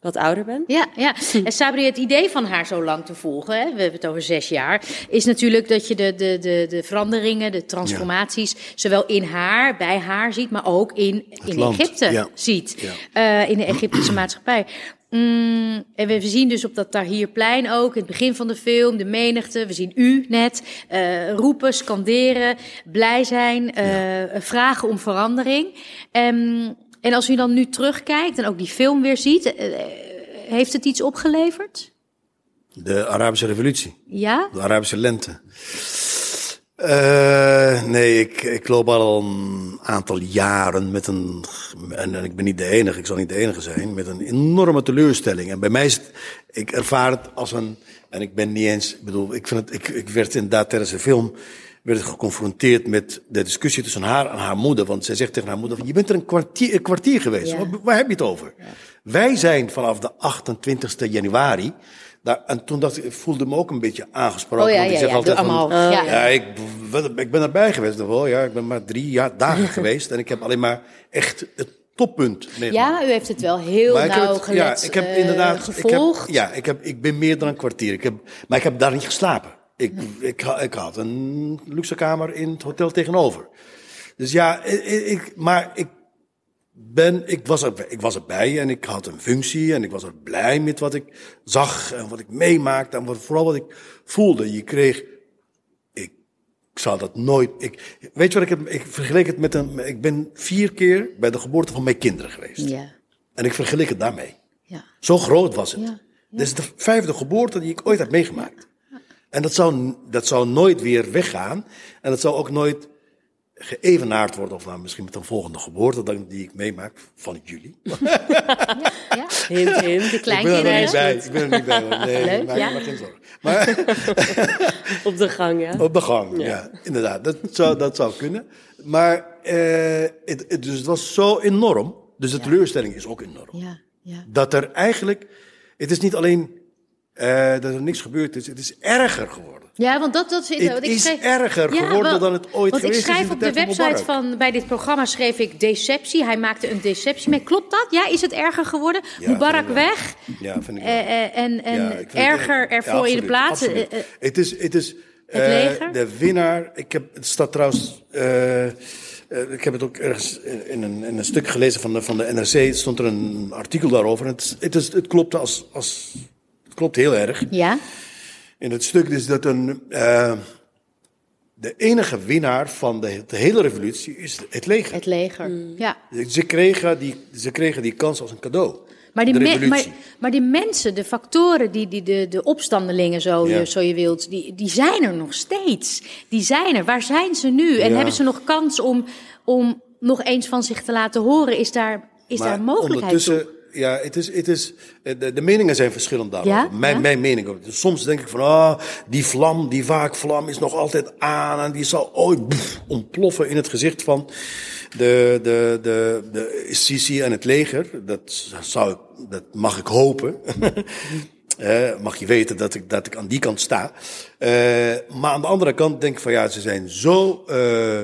Speaker 4: wat ouder ben.
Speaker 2: Ja, ja. En Sabri, het idee van haar zo lang te volgen, hè, we hebben het over zes jaar, is natuurlijk dat je de, de, de, de veranderingen, de transformaties, zowel in haar, bij haar ziet, maar ook in, in
Speaker 3: land,
Speaker 2: Egypte
Speaker 3: ja.
Speaker 2: ziet,
Speaker 3: Ja.
Speaker 2: eh, in de Egyptische maatschappij. Mm, en we zien dus op dat Tahrirplein ook, in het begin van de film, de menigte. We zien u net eh, roepen, scanderen, blij zijn, eh, vragen om verandering. Ehm, en als u dan nu terugkijkt en ook die film weer ziet, eh, heeft het iets opgeleverd?
Speaker 3: De Arabische revolutie.
Speaker 2: Ja?
Speaker 3: De Arabische lente. Eh, nee, ik, ik loop al een aantal jaren met een, en, en ik ben niet de enige, ik zal niet de enige zijn, met een enorme teleurstelling. En bij mij is het, ik ervaar het als een, en ik ben niet eens, ik bedoel, ik vind het, ik, ik werd inderdaad tijdens de film, werd geconfronteerd met de discussie tussen haar en haar moeder. Want zij zegt tegen haar moeder, je bent er een kwartier, een kwartier geweest,
Speaker 2: Ja.
Speaker 3: waar, waar heb je het over? Wij zijn vanaf de 28 januari, daar, en toen dacht ik, ik voelde me ook een beetje aangesproken.
Speaker 2: Oh ja,
Speaker 3: want ik zeg altijd van,
Speaker 2: ja.
Speaker 3: ik, ik ben erbij geweest. Wel, ja, ik ben maar drie jaar, dagen geweest. En ik heb alleen maar echt het toppunt meegemaakt.
Speaker 2: Ja, u heeft het wel heel
Speaker 3: Maar het-
Speaker 2: nauwgezet
Speaker 3: ja, ik heb
Speaker 2: eh,
Speaker 3: inderdaad
Speaker 2: gevolgd.
Speaker 3: Ik heb, ja, ik, heb, ik ben meer dan een kwartier. Ik heb, maar ik heb daar niet geslapen. Ik, ik, ha- ik had een luxe kamer in het hotel tegenover. Dus ja, ik- maar ik ben, ik was, er, ik was erbij en ik had een functie en ik was er blij met wat ik zag en wat ik meemaakte en wat, vooral wat ik voelde. Je kreeg, ik, ik zou dat nooit, ik, weet je wat ik heb, ik vergeleek het met een, ik ben vier keer bij de geboorte van mijn kinderen geweest.
Speaker 2: Ja,
Speaker 3: En ik vergeleek het daarmee.
Speaker 2: ja.
Speaker 3: Zo groot was het.
Speaker 2: Ja,
Speaker 3: Dit is de vijfde geboorte die ik ooit heb meegemaakt. En dat zou, dat zou nooit weer weggaan. En dat zou ook nooit geëvenaard worden. Of nou, misschien met een volgende geboorte dan die ik meemaak van jullie.
Speaker 2: ja.
Speaker 4: Hint, hint.
Speaker 2: De
Speaker 3: Ik ben er nog
Speaker 2: kleinkinderen.
Speaker 3: niet bij. Ik ben er niet bij. Nee,
Speaker 2: Leuk,
Speaker 3: maak
Speaker 2: ja.
Speaker 3: je maar geen zorgen. Maar
Speaker 4: Op de gang, ja.
Speaker 3: op de gang, ja. Inderdaad, dat zou, dat zou kunnen. Maar, eh, het, het- dus het was zo enorm. Dus de teleurstelling is ook enorm.
Speaker 2: Ja, ja.
Speaker 3: dat er eigenlijk, het is niet alleen eh, dat er niks gebeurd is, het is erger geworden.
Speaker 2: Ja, want dat, dat zit
Speaker 3: Het
Speaker 2: want ik
Speaker 3: is erger geworden dan het ooit
Speaker 2: want
Speaker 3: geweest
Speaker 2: ik schrijf
Speaker 3: is
Speaker 2: op
Speaker 3: de
Speaker 2: website van bij dit programma schreef ik deceptie. Hij maakte een deceptie mee. Klopt dat? Ja, is het erger geworden?
Speaker 3: Ja,
Speaker 2: Mubarak weg
Speaker 3: Ja, vind ik wel.
Speaker 2: eh, eh, en, en
Speaker 3: Ja, ik vind het
Speaker 2: erger ervoor in de plaats. Eh, eh,
Speaker 3: het is, het is
Speaker 2: het
Speaker 3: eh, de winnaar. Ik heb, het staat trouwens. eh, eh, ik heb het ook ergens in een, in een stuk gelezen van de, van de NRC. Stond er een artikel daarover. Het, het, is, het klopte als, als. Klopt heel erg.
Speaker 2: ja,
Speaker 3: In het stuk is dat een. eh, de enige winnaar van de, de hele revolutie is het leger.
Speaker 2: het leger. Ja.
Speaker 3: Ze, kregen die, ze kregen die kans als een cadeau.
Speaker 2: Maar die,
Speaker 3: de
Speaker 2: me-
Speaker 3: revolutie.
Speaker 2: maar, maar die mensen, de factoren, die, die, de, de opstandelingen, zo,
Speaker 3: Ja.
Speaker 2: je, zo je wilt, die, die zijn er nog steeds. Die zijn er. Waar zijn ze nu? En
Speaker 3: Ja.
Speaker 2: hebben ze nog kans om, om nog eens van zich te laten horen? Is daar, is daar mogelijkheid
Speaker 3: ondertussen,
Speaker 2: toe?
Speaker 3: Ja, het is, het is, eh, de, de meningen zijn verschillend daarover.
Speaker 2: Ja?
Speaker 3: Mijn,
Speaker 2: Ja?
Speaker 3: mijn mening. Dus soms denk ik van, ah, die vlam, die waakvlam is nog altijd aan en die zal ooit pff, ontploffen in het gezicht van de, de, de, de Sisi en het leger. Dat zou ik, dat mag ik hopen. Eh, mag je weten dat ik, dat ik aan die kant sta. Eh, maar aan de andere kant denk ik van ja, ze zijn zo. eh,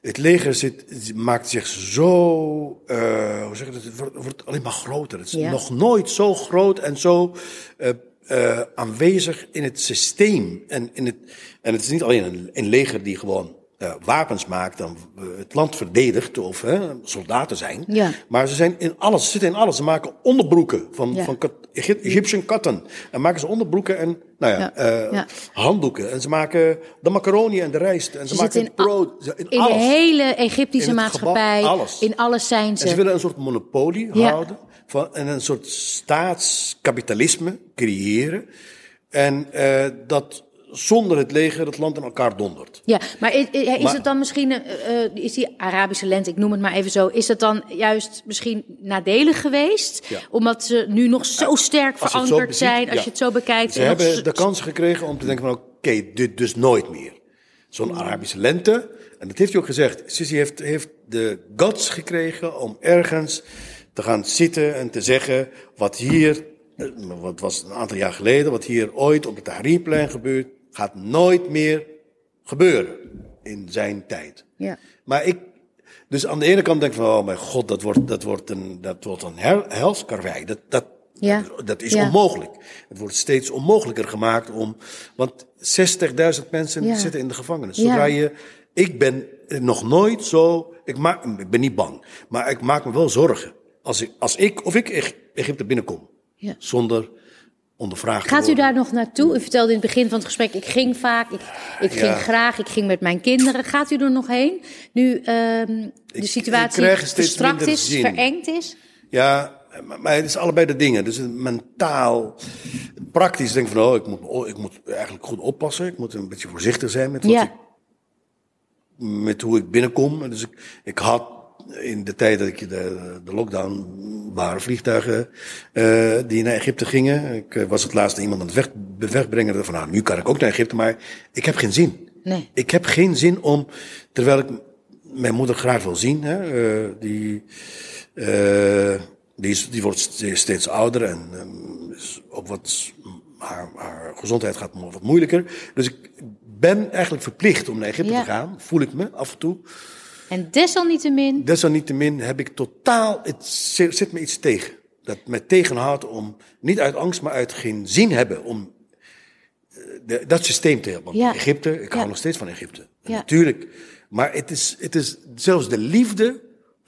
Speaker 3: het leger zit, maakt zich zo. eh, hoe zeg je dat? Het wordt, wordt alleen maar groter. Het is
Speaker 2: Ja.
Speaker 3: nog nooit zo groot en zo. eh, aanwezig in het systeem. En, in het, en het is niet alleen een, een leger die gewoon eh, wapens maakt, dan eh, het land verdedigt of hè, soldaten zijn.
Speaker 2: Ja.
Speaker 3: Maar ze zijn in alles, ze zitten in alles. Ze maken onderbroeken van,
Speaker 2: Ja.
Speaker 3: van kat, Egyp- Egyptian cotton. En maken ze onderbroeken en nou ja,
Speaker 2: Ja.
Speaker 3: eh,
Speaker 2: Ja.
Speaker 3: handdoeken. En ze maken de macaroni en de rijst. En ze,
Speaker 2: Ze
Speaker 3: maken
Speaker 2: in,
Speaker 3: brood. Ze- In,
Speaker 2: in
Speaker 3: alles.
Speaker 2: de hele Egyptische
Speaker 3: In
Speaker 2: maatschappij.
Speaker 3: gebouw, alles.
Speaker 2: In alles zijn
Speaker 3: En ze
Speaker 2: ze.
Speaker 3: willen een soort monopolie houden. Van, en een soort staatskapitalisme creëren. En eh, dat zonder het leger het land in elkaar dondert.
Speaker 2: Ja, maar is, is
Speaker 3: Maar-
Speaker 2: het dan misschien, eh, eh, is die Arabische lente, ik noem het maar even zo, is het dan juist misschien nadelig geweest?
Speaker 3: Ja.
Speaker 2: Omdat ze nu nog zo sterk
Speaker 3: Als zo
Speaker 2: verankerd
Speaker 3: beziet,
Speaker 2: zijn, als je het zo bekijkt.
Speaker 3: Ze hebben de kans gekregen om te denken van oké, dit dus nooit meer. Zo'n Arabische lente. En dat heeft hij ook gezegd. Sisi heeft, heeft de guts gekregen om ergens te gaan zitten en te zeggen wat hier, eh, wat was een aantal jaar geleden, wat hier ooit op het Tahrirplein gebeurt, gaat nooit meer gebeuren in zijn tijd.
Speaker 2: Ja.
Speaker 3: Maar ik, dus aan de ene kant denk ik van, oh mijn god, dat wordt, dat wordt een, dat wordt een hel, helskarwei. Dat, dat,
Speaker 2: Ja.
Speaker 3: dat is
Speaker 2: Ja.
Speaker 3: onmogelijk. Het wordt steeds onmogelijker gemaakt om, want 60.000 mensen
Speaker 2: Ja.
Speaker 3: zitten in de gevangenis. Zodra je, ik ben nog nooit zo, ik, maak, ik ben niet bang, maar ik maak me wel zorgen. Als ik, als ik of ik Eg- Egypte binnenkom,
Speaker 2: Ja.
Speaker 3: zonder ondervraagd
Speaker 2: Gaat u daar nog naartoe? U vertelde in het begin van het gesprek, ik ging vaak, ik, ik ging graag, ik ging met mijn kinderen. Gaat u er nog heen? Nu ehm, de
Speaker 3: Ik-
Speaker 2: situatie
Speaker 3: ik
Speaker 2: verstrakt is,
Speaker 3: zin.
Speaker 2: verengd is?
Speaker 3: Ja, maar, maar het is allebei de dingen. Dus mentaal, praktisch denk ik van, oh, ik moet, oh, ik moet eigenlijk goed oppassen. Ik moet een beetje voorzichtig zijn met, wat
Speaker 2: Ja.
Speaker 3: ik, met hoe ik binnenkom. Dus ik, ik had in de tijd dat ik de, de lockdown waren vliegtuigen eh, die naar Egypte gingen. Ik eh, was het laatste iemand aan het weg, wegbrengen. Van, nou, nu kan ik ook naar Egypte, maar ik heb geen zin.
Speaker 2: Nee.
Speaker 3: Ik heb geen zin om, terwijl ik mijn moeder graag wil zien, hè, eh, die, die, is, die wordt steeds, ouder en ehm, is ook wat, haar, haar gezondheid gaat wat moeilijker. Dus ik ben eigenlijk verplicht om naar Egypte
Speaker 2: Ja.
Speaker 3: te gaan, voel ik me af en toe.
Speaker 2: En desalniettemin,
Speaker 3: Desalniettemin heb ik totaal, het zi- zit me iets tegen. Dat me tegenhoudt om, niet uit angst, maar uit geen zin hebben om eh, de- dat systeem te hebben.
Speaker 2: Ja.
Speaker 3: Egypte, ik hou
Speaker 2: Ja.
Speaker 3: nog steeds van Egypte.
Speaker 2: Ja.
Speaker 3: Natuurlijk. Maar het is, het is zelfs de liefde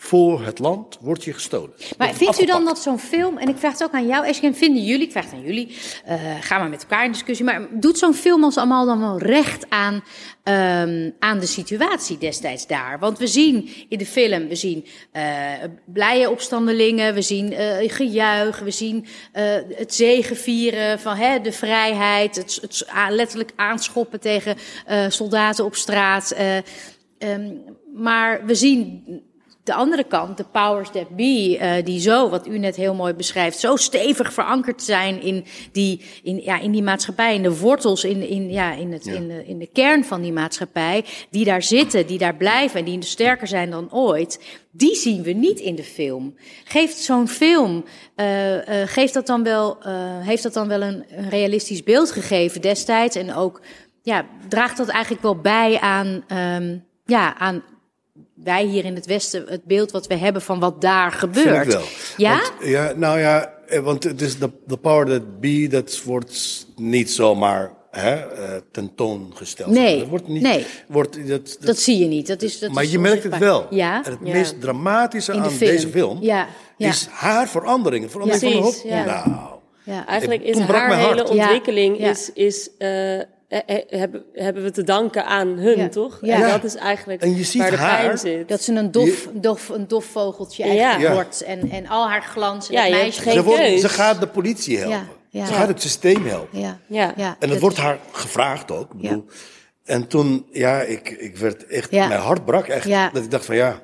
Speaker 3: voor het land wordt je gestolen.
Speaker 2: Maar vindt u dan dat zo'n film, en ik vraag het ook aan jou, Esken, vinden jullie, ik vraag het aan jullie, eh ga maar met elkaar in discussie, maar doet zo'n film ons allemaal dan wel recht aan, ehm, aan de situatie destijds daar? Want we zien in de film, we zien eh, blije opstandelingen, we zien eh, gejuich, we zien het zegevieren van hè, de vrijheid, het, letterlijk aanschoppen tegen soldaten op straat. eh, ehm, maar we zien de andere kant, de powers that be, eh, die zo, wat u net heel mooi beschrijft, zo stevig verankerd zijn in die, in, ja, in die maatschappij, in de wortels, in, in, ja, in, het, in, de, in de kern van die maatschappij, die daar zitten, die daar blijven en die sterker zijn dan ooit, die zien we niet in de film. Geeft zo'n film, eh, eh, geeft dat dan wel, heeft dat dan wel een, een realistisch beeld gegeven destijds en ook, ja, draagt dat eigenlijk wel bij aan, ehm, ja, aan wij hier in het Westen het beeld wat we hebben van wat daar gebeurt.
Speaker 3: Vind ik wel.
Speaker 2: Ja?
Speaker 3: Want, ja, nou ja, eh, want het is de, de power that be, dat wordt niet zomaar hè, eh, tentoongesteld.
Speaker 2: Nee,
Speaker 3: Dat wordt niet,
Speaker 2: nee.
Speaker 3: Wordt, dat, dat,
Speaker 2: Dat zie je niet. Dat is, dat
Speaker 3: maar
Speaker 2: is
Speaker 3: je merkt het wel.
Speaker 2: Ja,
Speaker 3: En het
Speaker 4: Ja.
Speaker 3: meest dramatische
Speaker 2: in de
Speaker 3: aan
Speaker 2: film.
Speaker 3: deze film
Speaker 2: Ja, ja,
Speaker 3: is haar verandering. Verandering
Speaker 2: Ja.
Speaker 3: van de hoofd. Nou,
Speaker 2: ja.
Speaker 4: Eigenlijk
Speaker 3: Ik-
Speaker 4: is haar hele ontwikkeling
Speaker 2: ja.
Speaker 4: is, is eh, hebben, hebben we te danken aan hun,
Speaker 2: Ja.
Speaker 4: toch?
Speaker 2: Ja.
Speaker 4: En dat is eigenlijk
Speaker 3: En je ziet
Speaker 4: waar de
Speaker 3: haar-
Speaker 4: pijn zit.
Speaker 2: Dat ze een dof, dof, een dof vogeltje
Speaker 4: Ja.
Speaker 2: eigenlijk
Speaker 3: Ja.
Speaker 2: wordt. En, en al haar glans en
Speaker 4: Ja,
Speaker 2: het meisje.
Speaker 4: geen
Speaker 3: ze, wordt- ze gaat de politie helpen.
Speaker 2: Ja, ja.
Speaker 3: Ze gaat het systeem helpen.
Speaker 2: Ja,
Speaker 4: Ja.
Speaker 2: ja.
Speaker 3: En het
Speaker 2: dat-
Speaker 3: wordt haar gevraagd ook. Ik bedoel, En toen, ja, ik, ik werd echt,
Speaker 2: Ja.
Speaker 3: mijn hart brak echt.
Speaker 2: Ja.
Speaker 3: Dat ik dacht van ja.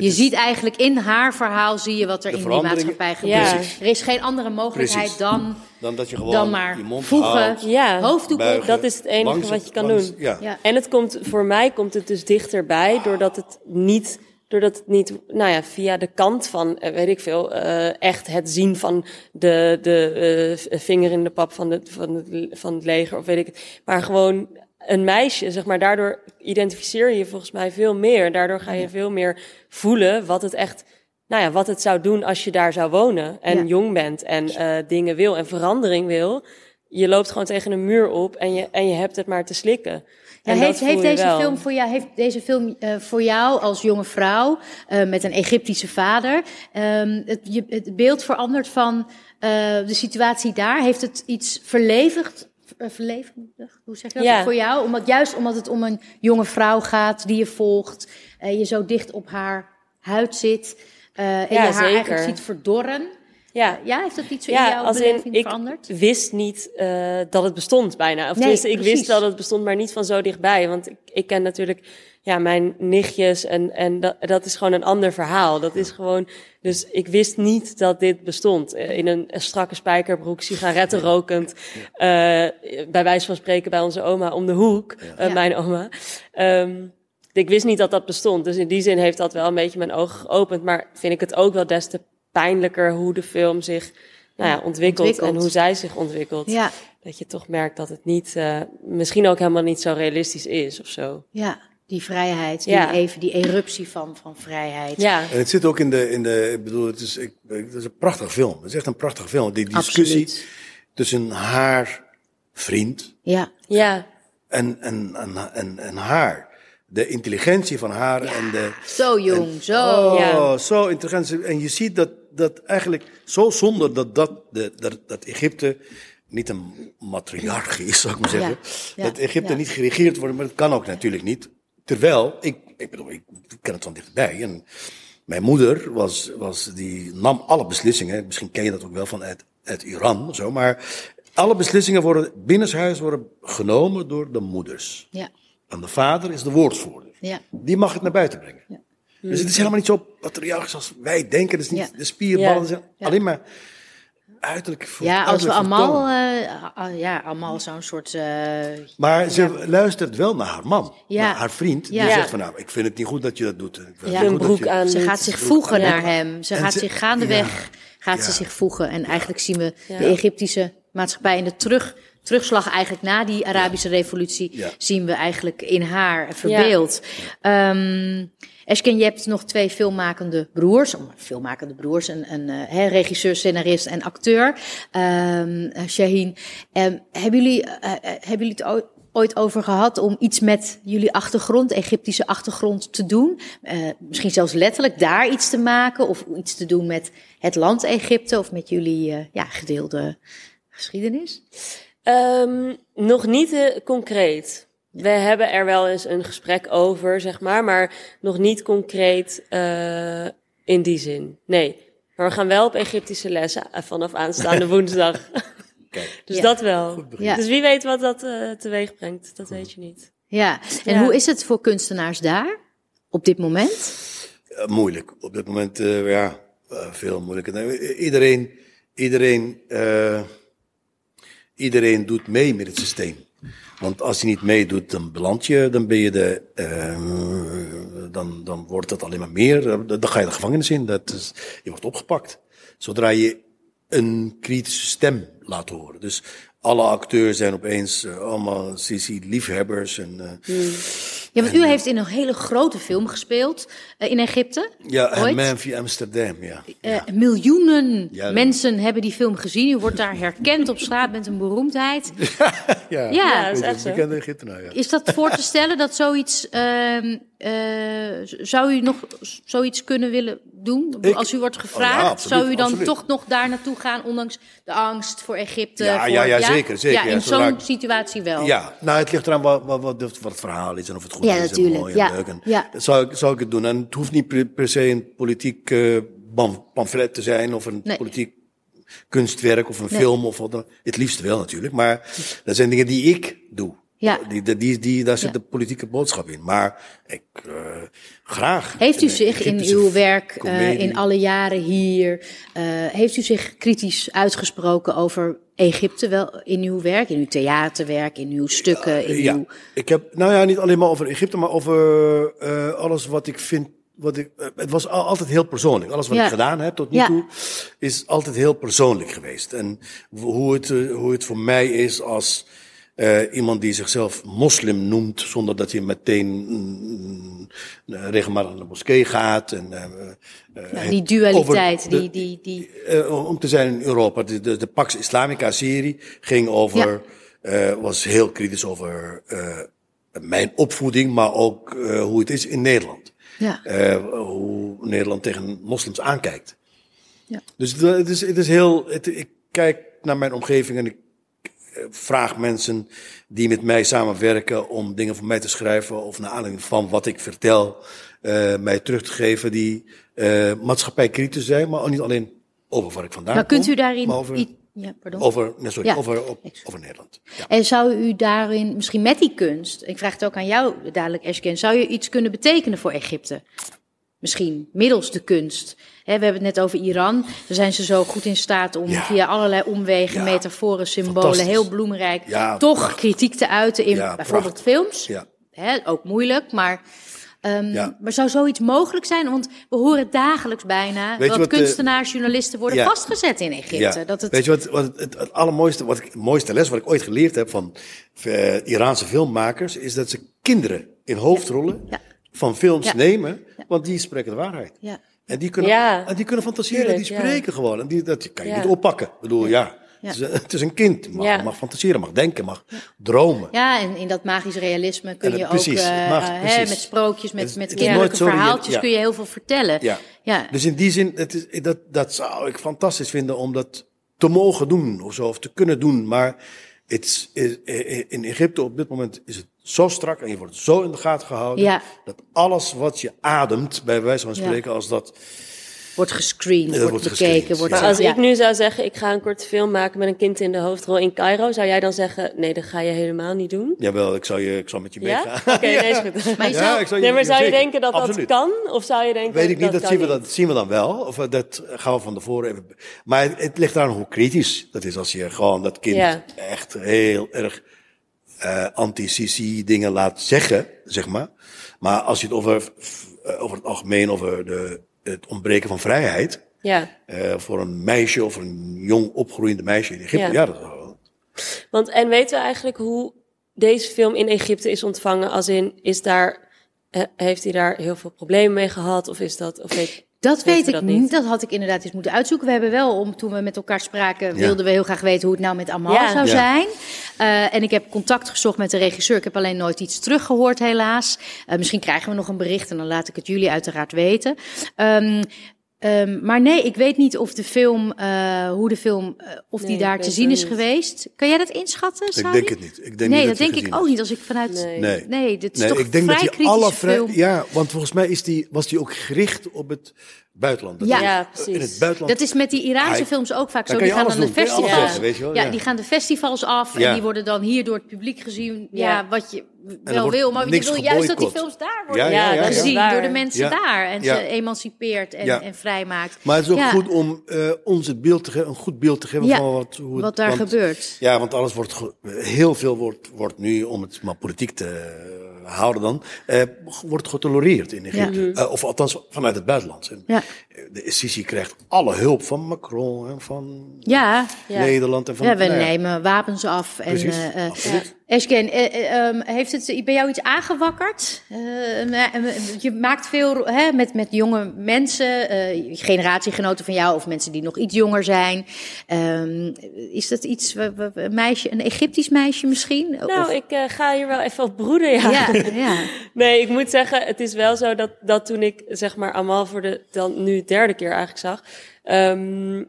Speaker 2: Je
Speaker 3: is-
Speaker 2: ziet eigenlijk in haar verhaal zie je wat er in die maatschappij
Speaker 4: Ja.
Speaker 2: gebeurt.
Speaker 3: Precies.
Speaker 2: Er is geen andere mogelijkheid
Speaker 3: Precies.
Speaker 2: dan,
Speaker 3: Dan dat je gewoon
Speaker 2: dan maar
Speaker 3: je mond
Speaker 2: voegen,
Speaker 3: houdt,
Speaker 4: Ja.
Speaker 2: hoofddoek
Speaker 3: buigen,
Speaker 4: Dat is het enige
Speaker 3: langs
Speaker 4: wat je kan
Speaker 3: langs-
Speaker 4: doen.
Speaker 3: Ja.
Speaker 2: Ja.
Speaker 4: En het komt, voor mij komt het dus dichterbij, doordat het niet, doordat het niet, nou ja, via de kant van, eh, weet ik veel, eh, echt het zien van de, de eh, vinger in de pap van, de, van, het, van het leger, of weet ik het. Maar gewoon een meisje, zeg maar, daardoor identificeer je je volgens mij veel meer. Daardoor ga je veel meer voelen wat het echt, nou ja, wat het zou doen als je daar zou wonen en
Speaker 2: Ja.
Speaker 4: jong bent en eh, dingen wil en verandering wil. Je loopt gewoon tegen een muur op en je, en je hebt het maar te slikken.
Speaker 2: Ja, heeft, heeft, deze film voor jou, heeft deze film eh, voor jou als jonge vrouw eh, met een Egyptische vader ehm, het, je, het beeld veranderd van de situatie daar? Heeft het iets verlevigd? Eh, verlevendigd? Hoe zeg je dat
Speaker 4: Ja.
Speaker 2: voor jou? Omdat, juist omdat het om een jonge vrouw gaat die je volgt, eh, je zo dicht op haar huid zit eh, en
Speaker 4: Ja,
Speaker 2: je haar eigenlijk ziet verdorren.
Speaker 4: Ja,
Speaker 2: Ja, heeft dat iets in
Speaker 4: ja
Speaker 2: jouw
Speaker 4: als in,
Speaker 2: beleving
Speaker 4: ik
Speaker 2: veranderd?
Speaker 4: wist niet eh, dat het bestond bijna. Of
Speaker 2: Nee,
Speaker 4: tenminste, ik
Speaker 2: precies.
Speaker 4: wist dat het bestond, maar niet van zo dichtbij. Want ik, ik ken natuurlijk ja, mijn nichtjes en, en dat, dat is gewoon een ander verhaal. Dat is gewoon, dus ik wist niet dat dit bestond. Eh, In een, een strakke spijkerbroek, sigaretten rokend, eh, bij wijze van spreken bij onze oma om de hoek, mijn oma. Ehm, ik wist niet dat dat bestond. Dus in die zin heeft dat wel een beetje mijn ogen geopend. Maar vind ik het ook wel des te pijnlijker hoe de film zich nou ja, ontwikkelt,
Speaker 2: Ontwikkelt.
Speaker 4: en hoe zij zich ontwikkelt.
Speaker 2: Ja,
Speaker 4: Dat je toch merkt dat het niet, eh, misschien ook helemaal niet zo realistisch is of zo.
Speaker 2: ja. Die vrijheid, die,
Speaker 4: Ja.
Speaker 2: even, die eruptie van, van vrijheid.
Speaker 4: Ja,
Speaker 3: En het zit ook in de, in de ik bedoel, het is, ik, het is een prachtig film. Het is echt een prachtig film. Die discussie
Speaker 2: Absoluut.
Speaker 3: tussen haar vriend
Speaker 2: Ja,
Speaker 4: ja,
Speaker 3: en, en, en, en, en haar. De intelligentie van haar en de...
Speaker 2: zo jong, zo.
Speaker 3: Oh,
Speaker 4: Ja.
Speaker 3: zo intelligent. En je ziet dat, dat eigenlijk zo zonder dat, dat, dat, dat Egypte niet een matriarchie is, zou ik maar zeggen.
Speaker 2: Ja,
Speaker 3: dat Egypte
Speaker 2: ja.
Speaker 3: niet geregeerd wordt, maar dat kan ook natuurlijk niet. Terwijl, ik, ik bedoel, ik ken het van dichtbij. En mijn moeder was, was, die nam alle beslissingen, misschien ken je dat ook wel van uit, Iran, of zo, maar alle beslissingen worden binnenshuis worden genomen door de moeders.
Speaker 2: Ja,
Speaker 3: En de vader is de woordvoerder.
Speaker 2: ja.
Speaker 3: Die mag het naar buiten brengen. Dus het is helemaal niet zo patriarchisch als wij denken. Het is niet
Speaker 2: Ja.
Speaker 3: de spierballen, zijn
Speaker 2: Ja.
Speaker 3: alleen maar uiterlijk voor-
Speaker 2: Ja, als we allemaal, eh, ah, ja, allemaal zo'n soort. eh,
Speaker 3: Maar ze luistert wel naar haar man,
Speaker 2: Ja.
Speaker 3: naar haar vriend. Die
Speaker 2: Ja.
Speaker 3: zegt van nou, ik vind het niet goed dat je dat doet. Ik vind
Speaker 2: Ja.
Speaker 4: een broek
Speaker 3: je-
Speaker 4: aan.
Speaker 2: ze gaat zich voegen
Speaker 4: Ja.
Speaker 2: naar hem. Ze
Speaker 3: En
Speaker 2: gaat
Speaker 3: ze-
Speaker 2: zich gaandeweg gaat ze zich voegen. En eigenlijk zien we
Speaker 4: Ja.
Speaker 2: de Egyptische maatschappij in de terug, terugslag eigenlijk na die Arabische revolutie
Speaker 3: Ja.
Speaker 2: zien we eigenlijk in haar verbeeld. Ehm Eshken, je hebt nog twee filmmakende broers, filmmakende broers, een, een eh, regisseur, scenarist en acteur, Ehm eh, Shaheen. Ehm, hebben, jullie, eh, hebben jullie het ooit, over gehad om iets met jullie achtergrond, Egyptische achtergrond, te doen? Misschien zelfs letterlijk daar iets te maken of iets te doen met het land Egypte of met jullie ja, gedeelde geschiedenis?
Speaker 4: Ehm, nog niet eh, concreet. We hebben er wel eens een gesprek over, zeg maar, maar nog niet concreet eh, in die zin. Nee. Maar we gaan wel op Egyptische lessen eh, vanaf aanstaande woensdag.
Speaker 3: Kijk.
Speaker 4: dus
Speaker 2: Ja.
Speaker 4: dat wel.
Speaker 2: Ja.
Speaker 4: Dus wie weet wat dat eh, teweeg brengt, dat weet je niet.
Speaker 2: Ja, en
Speaker 4: Ja.
Speaker 2: hoe is het voor kunstenaars daar op dit moment?
Speaker 3: Eh, moeilijk. Op dit moment, eh, ja, eh, veel moeilijker. Iedereen, iedereen, eh, iedereen doet mee met het systeem. Want als je niet meedoet, dan beland je, dan ben je de, eh, dan, dan wordt het alleen maar meer. Dan, dan ga je de gevangenis in. Dat is, je wordt opgepakt. Zodra je een kritische stem laat horen. Dus alle acteurs zijn opeens eh, allemaal Sisi-liefhebbers. En, eh,
Speaker 2: Ja, want u heeft in een hele grote film gespeeld eh, in Egypte.
Speaker 3: ja, en
Speaker 2: Ooit?
Speaker 3: Man via Amsterdam, ja.
Speaker 2: Miljoenen
Speaker 3: Ja,
Speaker 2: mensen hebben die film gezien. U wordt daar herkend op straat met een beroemdheid.
Speaker 3: Ja,
Speaker 2: Ja,
Speaker 4: dat is echt zo.
Speaker 3: bekende Egyptenaar, ja.
Speaker 2: Is dat voor te stellen dat zoiets. ehm, eh, zou u nog zoiets kunnen willen doen?
Speaker 3: Ik-
Speaker 2: Als u wordt
Speaker 3: Oh
Speaker 2: gevraagd,
Speaker 3: absoluut,
Speaker 2: zou u dan
Speaker 3: absoluut.
Speaker 2: toch nog daar naartoe gaan, ondanks de angst voor Egypte?
Speaker 3: Ja,
Speaker 2: voor,
Speaker 3: ja, ja, zeker, zeker,
Speaker 2: Ja, in zo'n situatie wel.
Speaker 3: Ja, nou, het ligt eraan wat, wat, wat, wat het verhaal is en of het goed
Speaker 2: Ja,
Speaker 3: is
Speaker 2: natuurlijk,
Speaker 3: en mooi
Speaker 2: ja,
Speaker 3: en leuk. En
Speaker 2: ja.
Speaker 3: Dat zou, ik- zou ik het doen. En het hoeft niet per, per se een politiek eh, pam- pamflet te zijn of een
Speaker 2: Nee.
Speaker 3: politiek kunstwerk of een
Speaker 2: Nee.
Speaker 3: film of wat dan. Het liefst wel natuurlijk, maar dat zijn dingen die ik doe.
Speaker 2: Ja.
Speaker 3: Die, die, die, die- daar zit de politieke boodschap in. Maar ik, eh, graag.
Speaker 2: Heeft u zich in uw werk eh, in alle jaren hier, eh, heeft u zich kritisch uitgesproken over Egypte wel in uw werk, in uw theaterwerk, in uw stukken, in
Speaker 3: ja,
Speaker 2: uw...
Speaker 3: ik heb, nou ja, niet alleen maar over Egypte, maar over eh, alles wat ik vind. Wat ik, het was al- altijd heel persoonlijk. Alles wat
Speaker 2: Ja.
Speaker 3: ik gedaan heb tot nu
Speaker 2: Ja.
Speaker 3: toe is altijd heel persoonlijk geweest. En hoe het, hoe het voor mij is als eh, iemand die zichzelf moslim noemt, zonder dat hij meteen mm, eh, regelmatig naar de moskee gaat. En, eh,
Speaker 2: Nou, die dualiteit,
Speaker 3: de-
Speaker 2: die, die, die,
Speaker 3: eh, om te zijn in Europa. De, de, de Pax Islamica-serie ging over, eh, was heel kritisch over eh, mijn opvoeding, maar ook eh, hoe het is in Nederland.
Speaker 2: ja.
Speaker 3: Eh, hoe Nederland tegen moslims aankijkt.
Speaker 2: Ja.
Speaker 3: Dus het, is, het is heel. Het, ik kijk naar mijn omgeving en ik vraag mensen die met mij samenwerken om dingen voor mij te schrijven of naar aanleiding van wat ik vertel, eh, mij terug te geven die eh maatschappijkritisch zijn, maar ook niet alleen over waar ik vandaan
Speaker 2: Maar kunt
Speaker 3: kom,
Speaker 2: u daarin...
Speaker 3: over,
Speaker 2: ja, pardon.
Speaker 3: over, nee, sorry,
Speaker 2: Ja.
Speaker 3: over, op- over Nederland. Ja.
Speaker 2: En zou u daarin, misschien met die kunst, ik vraag het ook aan jou dadelijk, Eshken, zou je iets kunnen betekenen voor Egypte? Misschien middels de kunst. We hebben het net over Iran. Daar zijn ze zo goed in staat om
Speaker 3: Ja.
Speaker 2: via allerlei omwegen,
Speaker 3: Ja.
Speaker 2: metaforen, symbolen, heel bloemrijk,
Speaker 3: Ja,
Speaker 2: toch
Speaker 3: prachtig.
Speaker 2: kritiek te uiten in bijvoorbeeld
Speaker 3: prachtig.
Speaker 2: films.
Speaker 3: Ja.
Speaker 2: Hè, ook moeilijk, maar Ehm,
Speaker 3: Ja.
Speaker 2: Maar zou zoiets mogelijk zijn? Want we horen dagelijks bijna dat
Speaker 3: wat,
Speaker 2: kunstenaars, journalisten worden
Speaker 3: ja.
Speaker 2: vastgezet in Egypte. Dat het,
Speaker 3: Weet je wat, wat het, het, het allermooiste, wat ik, het mooiste les wat ik ooit geleerd heb van eh, Iraanse filmmakers, is dat ze kinderen in hoofdrollen van films nemen, want die spreken de waarheid.
Speaker 2: ja.
Speaker 3: En die kunnen,
Speaker 4: Ja.
Speaker 3: en die kunnen fantaseren,
Speaker 4: Tuurlijk,
Speaker 3: die
Speaker 4: ja.
Speaker 3: spreken gewoon. En die, dat kan je
Speaker 4: Ja.
Speaker 3: niet oppakken. Ik bedoel, ja,
Speaker 2: Ja.
Speaker 3: Het, is, een- het is een kind. Mag,
Speaker 4: Ja.
Speaker 3: mag fantaseren, mag denken, mag dromen.
Speaker 2: Ja, en in dat magisch realisme kun je ook
Speaker 3: precies,
Speaker 2: eh,
Speaker 3: mag,
Speaker 2: hè, met sprookjes, met,
Speaker 3: Het
Speaker 2: met kinderlijke verhaaltjes
Speaker 3: ja.
Speaker 2: kun je heel veel vertellen.
Speaker 3: Ja.
Speaker 2: Ja.
Speaker 3: Dus in die zin, het is, dat, dat zou ik fantastisch vinden om dat te mogen doen of zo, of te kunnen doen. Maar het is, is- in Egypte op dit moment is het zo strak en je wordt zo in de gaten gehouden.
Speaker 2: Ja.
Speaker 3: Dat alles wat je ademt, bij wijze van
Speaker 2: Ja.
Speaker 3: spreken, als dat.
Speaker 2: Wordt gescreend, wordt,
Speaker 3: wordt
Speaker 2: bekeken.
Speaker 3: gescreend.
Speaker 2: Wordt,
Speaker 4: Maar als
Speaker 2: ja.
Speaker 4: ik nu zou zeggen, ik ga een korte film maken met een kind in de hoofdrol in Cairo, zou jij dan zeggen, nee, dat ga je helemaal niet doen?
Speaker 3: Jawel, ik zou, je, ik zou met je
Speaker 4: Ja?
Speaker 3: meegaan.
Speaker 4: Oké, nee, is goed.
Speaker 2: Maar zou-
Speaker 3: ik zou
Speaker 4: Nee, maar zou je denken dat
Speaker 3: Absoluut.
Speaker 4: dat kan? Of zou je denken
Speaker 3: Weet ik niet, dat, zien, we,
Speaker 4: niet?
Speaker 3: dat zien we dan wel. Of we- dat gaan we van tevoren even. Maar het, het ligt aan hoe kritisch dat is als je gewoon dat kind
Speaker 4: Ja.
Speaker 3: echt heel erg eh anti-CC dingen laat zeggen, zeg maar. Maar als je het over, eh, over het algemeen, over de, het ontbreken van vrijheid.
Speaker 4: Ja,
Speaker 3: eh, voor een meisje of een jong opgroeiende meisje in Egypte.
Speaker 4: Ja.
Speaker 3: Ja, dat is wel.
Speaker 4: want en weten we eigenlijk hoe deze film in Egypte is ontvangen? Als in, is daar, eh, heeft hij daar heel veel problemen mee gehad? Of is dat, of weet,
Speaker 2: Dat weet
Speaker 4: we
Speaker 2: ik
Speaker 4: dat
Speaker 2: niet. Dat had ik inderdaad eens moeten uitzoeken. We hebben wel, om, toen we met elkaar spraken,
Speaker 3: Ja.
Speaker 2: wilden we heel graag weten hoe het nou met Amal
Speaker 4: Ja.
Speaker 2: zou
Speaker 3: Ja.
Speaker 2: zijn. Eh, en ik heb contact gezocht met de regisseur. Ik heb alleen nooit iets teruggehoord, helaas. Eh, misschien krijgen we nog een bericht en dan laat ik het jullie uiteraard weten. Ehm, ehm, maar nee, ik weet niet of de film, eh, hoe de film, eh, of
Speaker 4: Nee,
Speaker 2: die
Speaker 4: ik
Speaker 2: daar te zien is
Speaker 4: niet.
Speaker 2: geweest. Kan jij dat inschatten,
Speaker 3: Ik
Speaker 2: Sari?
Speaker 3: denk het niet. Ik denk
Speaker 2: nee,
Speaker 3: niet
Speaker 2: dat
Speaker 3: hij
Speaker 2: denk ik ook niet. Als ik vanuit.
Speaker 4: Nee.
Speaker 3: Nee.
Speaker 2: Nee, dit is
Speaker 3: Nee,
Speaker 2: toch
Speaker 3: ik denk
Speaker 2: vrij
Speaker 3: dat die alle vrij, ja, want volgens mij is die, was die ook gericht op het buitenland. Dat
Speaker 2: Ja.
Speaker 4: precies.
Speaker 3: In het buitenland.
Speaker 2: Dat is met die Iraanse films ook vaak zo. Die gaan dan de festivals. ja,
Speaker 3: ja.
Speaker 2: die gaan de festivals af
Speaker 3: Ja.
Speaker 2: en die worden dan hier door het publiek gezien. Ja,
Speaker 4: Ja.
Speaker 2: wat je wel wil, maar je wil juist dat die films daar worden
Speaker 3: Ja,
Speaker 4: ja, ja,
Speaker 2: gezien
Speaker 4: ja.
Speaker 2: door de mensen
Speaker 3: Ja.
Speaker 2: daar en
Speaker 3: Ja.
Speaker 2: ze emancipeert en,
Speaker 3: Ja.
Speaker 2: en vrijmaakt.
Speaker 3: Maar het is ook
Speaker 2: Ja.
Speaker 3: goed om eh, ons het beeld te geven, een goed beeld te geven
Speaker 2: Ja,
Speaker 3: van wat, hoe het-
Speaker 2: wat daar
Speaker 3: want-
Speaker 2: gebeurt.
Speaker 3: Ja, want alles wordt, heel veel wordt, wordt nu, om het maar politiek te houden dan, eh, wordt getolereerd in Egypte. Eh, of althans vanuit het buitenland. En
Speaker 2: Ja.
Speaker 3: De Sisi krijgt alle hulp van Macron en van
Speaker 2: Ja,
Speaker 4: Ja.
Speaker 3: Nederland en van...
Speaker 2: ja we
Speaker 3: nou
Speaker 2: nemen wapens af. En,
Speaker 3: Precies,
Speaker 2: eh, Eshken, eh, eh, ehm, heeft het bij jou iets aangewakkerd? Eh, eh, je maakt veel hè, met, met jonge mensen, generatiegenoten van jou of mensen die nog iets jonger zijn. Ehm, is dat iets, een meisje, een Egyptisch meisje misschien?
Speaker 4: Nou,
Speaker 2: Of-
Speaker 4: ik ga hier wel even op broeden, ja.
Speaker 2: ja, ja.
Speaker 4: Nee, ik moet zeggen, het is wel zo dat, dat toen ik zeg maar Amal voor de dan nu derde keer eigenlijk zag, ehm,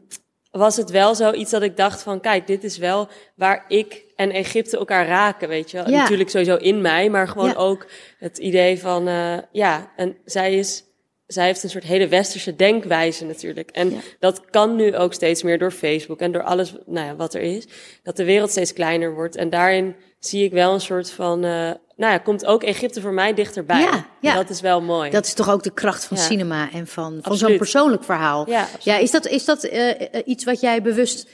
Speaker 4: was het wel zoiets dat ik dacht van, kijk, dit is wel waar ik en Egypte elkaar raken, weet je wel.
Speaker 2: Ja.
Speaker 4: Natuurlijk sowieso in mij, maar gewoon
Speaker 2: Ja.
Speaker 4: ook het idee van, eh, ja, en zij is, zij heeft een soort hele westerse denkwijze natuurlijk. En
Speaker 2: Ja.
Speaker 4: dat kan nu ook steeds meer door Facebook en door alles, nou ja, wat er is, dat de wereld steeds kleiner wordt. En daarin zie ik wel een soort van, eh, nou ja, komt ook Egypte voor mij dichterbij.
Speaker 2: Ja, ja.
Speaker 4: Dat is wel mooi.
Speaker 2: Dat is toch ook de kracht van
Speaker 4: Ja.
Speaker 2: cinema en van, van zo'n persoonlijk verhaal.
Speaker 4: Ja, absoluut.
Speaker 2: ja is dat, is dat eh, eh, iets wat jij bewust,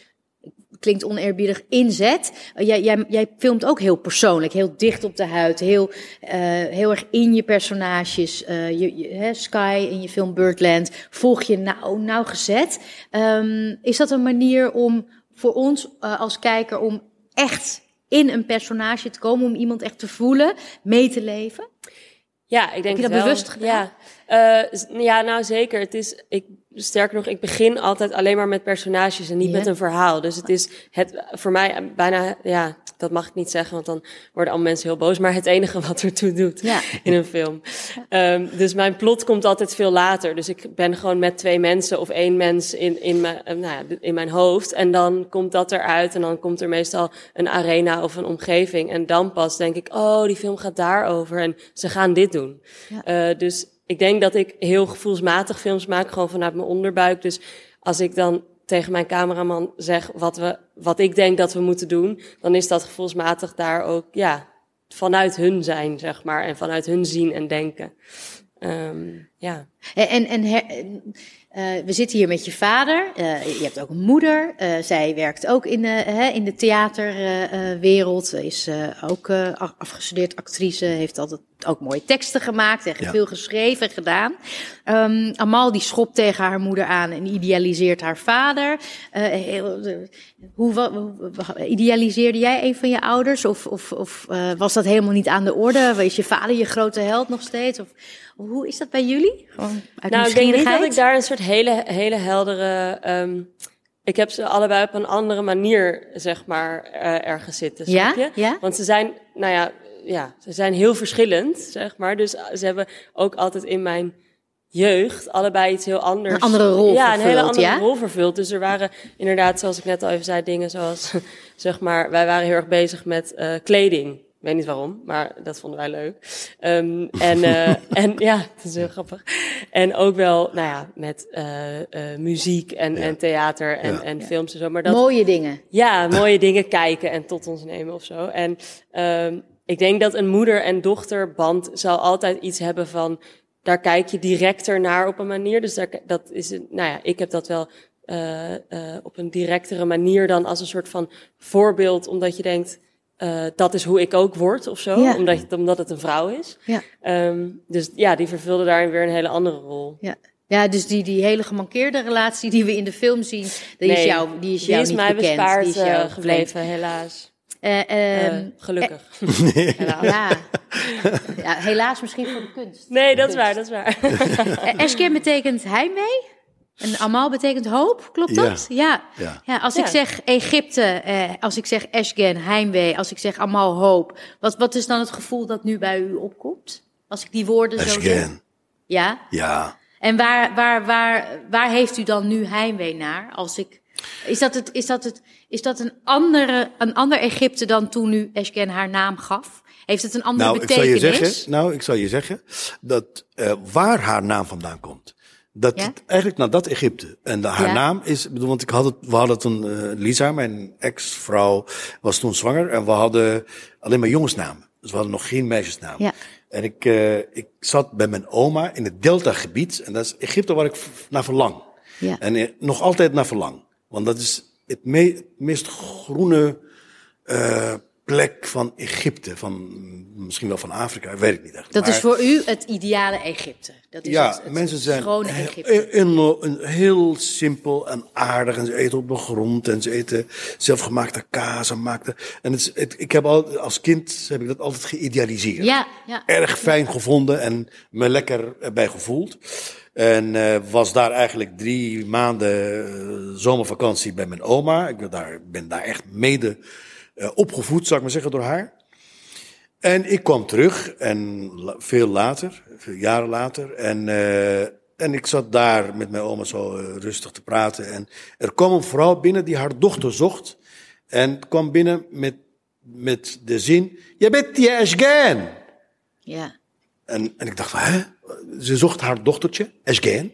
Speaker 2: klinkt oneerbiedig, inzet? Eh, jij, jij, jij filmt ook heel persoonlijk, heel dicht op de huid, heel, heel erg in je personages. Je, je, hè, Sky in je film Birdland volg je nou, nauwgezet. Ehm, is dat een manier om voor ons als kijker om echt in een personage te komen, om iemand echt te voelen, mee te leven?
Speaker 4: Ja, ik denk
Speaker 2: je dat
Speaker 4: wel.
Speaker 2: bewust gedaan?
Speaker 4: Ja. Eh, ja, nou zeker. Het is, ik, sterker nog, ik begin altijd alleen maar met personages en niet met een verhaal. Dus het is het, voor mij bijna, ja, dat mag ik niet zeggen, want dan worden alle mensen heel boos. Maar het enige wat ertoe doet
Speaker 2: Ja.
Speaker 4: in een film. Ehm, dus mijn plot komt altijd veel later. Dus ik ben gewoon met twee mensen of één mens in, in, mijn, eh, nou ja, in mijn hoofd. En dan komt dat eruit en dan komt er meestal een arena of een omgeving. En dan pas denk ik, oh, die film gaat daarover en ze gaan dit doen. Eh, dus ik denk dat ik heel gevoelsmatig films maak, gewoon vanuit mijn onderbuik. Dus als ik dan tegen mijn cameraman zeg wat, we, wat ik denk dat we moeten doen, dan is dat gevoelsmatig daar ook, ja, vanuit hun zijn, zeg maar. En vanuit hun zien en denken. Ehm, ja.
Speaker 2: En, en, her- eh, we zitten hier met je vader. Eh, je hebt ook een moeder. Eh, zij werkt ook in de, hè, in de theaterwereld. is eh, ook eh, af- afgestudeerd actrice. Heeft altijd ook mooie teksten gemaakt. En
Speaker 3: Ja.
Speaker 2: veel geschreven en gedaan. Ehm, Amal die schopt tegen haar moeder aan en idealiseert haar vader. Eh, heel, eh, hoe, idealiseerde jij een van je ouders? Of, of, of eh, was dat helemaal niet aan de orde? Is je vader je grote held nog steeds? Of, of hoe is dat bij jullie? Gewoon uit
Speaker 4: Nou, ik denk niet dat ik daar een soort hele, hele heldere. ehm, ik heb ze allebei op een andere manier, zeg maar, eh, ergens zitten.
Speaker 2: Ja?
Speaker 4: snap je?
Speaker 2: Ja?
Speaker 4: Want ze zijn, nou ja, ja, ze zijn heel verschillend, zeg maar. Dus ze hebben ook altijd in mijn jeugd allebei iets heel anders.
Speaker 2: Een andere rol
Speaker 4: Ja, een hele andere
Speaker 2: ja?
Speaker 4: rol vervuld. Dus er waren inderdaad, zoals ik net al even zei, dingen zoals, zeg maar, wij waren heel erg bezig met eh, kleding. Ik weet niet waarom, maar dat vonden wij leuk. Ehm, en, eh, en ja, het is heel grappig. En ook wel, nou ja, met eh, eh, muziek en, en theater en,
Speaker 3: Ja.
Speaker 4: en films en zo. Maar dat,
Speaker 2: Mooie dingen.
Speaker 4: ja, mooie dingen kijken en tot ons nemen of zo. En ehm, ik denk dat een moeder- en dochterband zal altijd iets hebben van... daar kijk je directer naar op een manier. Dus daar, dat is, een- nou ja, ik heb dat wel eh, eh, op een directere manier dan als een soort van voorbeeld... omdat je denkt, eh, dat is hoe ik ook word of zo.
Speaker 2: Ja.
Speaker 4: Omdat, je- omdat het een vrouw is.
Speaker 2: Ja.
Speaker 4: Ehm, dus ja, die vervulde daarin weer een hele andere rol.
Speaker 2: Ja. Ja, dus die, die hele gemankeerde relatie die we in de film zien, die is jou, die is
Speaker 4: die
Speaker 2: jou
Speaker 4: is
Speaker 2: niet
Speaker 4: mij
Speaker 2: bekend.
Speaker 4: bespaard
Speaker 2: die is jou
Speaker 4: gebleven, helaas.
Speaker 2: Eh,
Speaker 4: Eh,
Speaker 2: ehm,
Speaker 4: gelukkig. Helaas.
Speaker 2: ja. ja, helaas misschien voor de kunst.
Speaker 4: Nee, dat is waar, dat is waar.
Speaker 2: Eh, Esker betekent heimwee. En Amal betekent hoop, klopt
Speaker 3: Ja.
Speaker 2: dat? Ja.
Speaker 3: Ja.
Speaker 2: ja als
Speaker 4: Ja.
Speaker 2: ik zeg Egypte, eh, als ik zeg Esgen, heimwee, als ik zeg Amal, hoop. Wat, wat is dan het gevoel dat nu bij u opkomt? Als ik die woorden zo zeg. Ja.
Speaker 3: Ja.
Speaker 2: En waar, waar, waar, waar heeft u dan nu heimwee naar? Als ik, is, dat het, is, dat het, is dat een, andere, een ander Egypte dan toen u Esgen haar naam gaf? Heeft het een andere
Speaker 3: Nou, ik zal
Speaker 2: betekenis?
Speaker 3: je zeggen, nou, ik zal je zeggen dat eh, waar haar naam vandaan komt. Dat
Speaker 2: Ja?
Speaker 3: het eigenlijk naar dat Egypte. En de- haar
Speaker 2: Ja.
Speaker 3: naam is, bedoel, want ik had het, we hadden toen, eh, Lisa, mijn ex-vrouw, was toen zwanger. En we hadden alleen maar jongensnamen. Dus we hadden nog geen meisjesnaam.
Speaker 2: Ja.
Speaker 3: En ik, eh, ik zat bij mijn oma in het Delta-gebied. En dat is Egypte waar ik naar verlang. En nog altijd naar verlang. Want dat is het, me- het meest groene eh, plek van Egypte. Van, misschien wel van Afrika, weet ik niet echt.
Speaker 2: Dat
Speaker 3: Maar-
Speaker 2: is voor u het ideale Egypte. Dat is
Speaker 3: ja,
Speaker 2: het, het
Speaker 3: mensen zijn
Speaker 2: Egypte.
Speaker 3: een- heel simpel en aardig. En ze eten op de grond en ze eten zelfgemaakte kaas en maakte. En het, ik heb al, als kind heb ik dat altijd geïdealiseerd.
Speaker 2: Ja, ja.
Speaker 3: Erg fijn gevonden en me lekker bij gevoeld. En eh, was daar eigenlijk drie maanden eh, zomervakantie bij mijn oma. Ik ben daar, ben daar echt mede eh, opgevoed, zou ik maar zeggen, door haar. En ik kwam terug, en la- veel later, veel jaren later. En, en ik zat daar met mijn oma zo rustig te praten. En er kwam een vrouw binnen die haar dochter zocht. En kwam binnen met, met de zin: Je bent die Ashgan.
Speaker 2: ja.
Speaker 3: En, en ik dacht van, hè? Ze zocht haar dochtertje, Ashgan.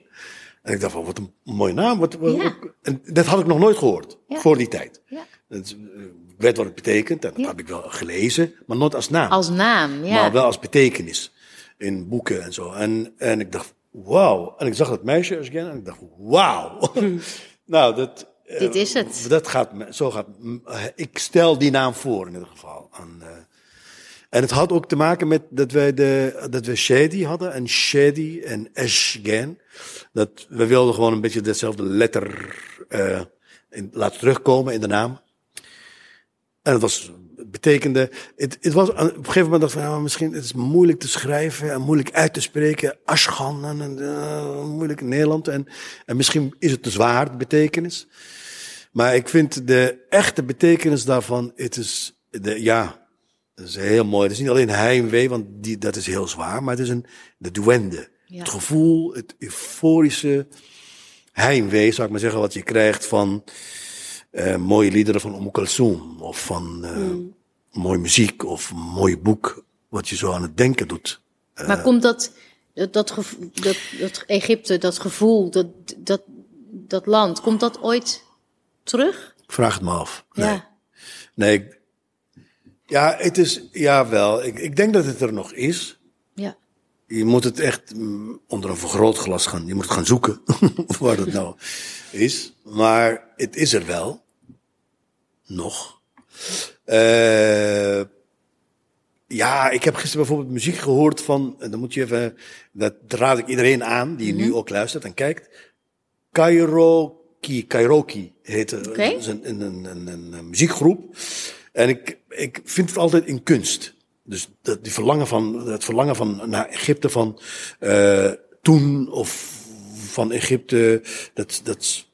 Speaker 3: En ik dacht van, wat een mooie naam. Wat, wat-
Speaker 2: Ja.
Speaker 3: En dat had ik nog nooit gehoord,
Speaker 2: Ja.
Speaker 3: voor die tijd.
Speaker 2: Ja.
Speaker 3: Het, eh, ik weet wat het betekent, en dat heb ik wel gelezen, maar nooit als naam.
Speaker 2: Als naam, ja.
Speaker 3: Maar wel als betekenis. In boeken en zo. En, en ik dacht, wauw. En ik zag dat meisje Ashgan en ik dacht, wauw. nou, dat... eh,
Speaker 2: Dit is het.
Speaker 3: Dat gaat, zo gaat, eh, ik stel die naam voor in ieder geval. En, eh, en het had ook te maken met dat wij, de, dat we Shady hadden. En Shady en Ashgan. Dat we wilden gewoon een beetje dezelfde letter in, laten terugkomen in de naam. En het was, betekende, het, het was, op een gegeven moment dacht ik van, ja, misschien het is moeilijk te schrijven en moeilijk uit te spreken. Ashgan en, eh, moeilijk in Nederland. En, en misschien is het te zwaar, de betekenis. Maar ik vind de echte betekenis daarvan, het is, de, ja, dat is heel mooi. Het is niet alleen heimwee, want die, dat is heel zwaar, maar het is een, de duende.
Speaker 2: Ja.
Speaker 3: Het gevoel, het euforische heimwee, zou ik maar zeggen, wat je krijgt van eh, mooie liederen van Kulthum, of van eh, mooie muziek, of een mooi boek, wat je zo aan het denken doet.
Speaker 2: Maar komt dat, dat, dat, gevo- dat, dat Egypte, dat gevoel, dat, dat, dat land, komt dat ooit terug?
Speaker 3: Ik vraag het me af. Nee.
Speaker 2: Ja.
Speaker 3: Nee, ik- ja, het is, ja wel. Ik, ik denk dat het er nog is.
Speaker 2: Ja.
Speaker 3: Je moet het echt mm, onder een vergrootglas gaan. Je moet gaan zoeken waar dat nou is. Maar het is er wel. Nog. Uh, ja, ik heb gisteren bijvoorbeeld muziek gehoord van, dan moet je even, dat raad ik iedereen aan die nu ook luistert en kijkt. Kairoki, Kairoki heet het.
Speaker 2: Oké.
Speaker 3: Dat is een, een, een, een, een muziekgroep. En ik, ik vind het altijd in kunst. Dus dat, die verlangen van, het verlangen van naar Egypte van uh, toen of van Egypte, dat, dat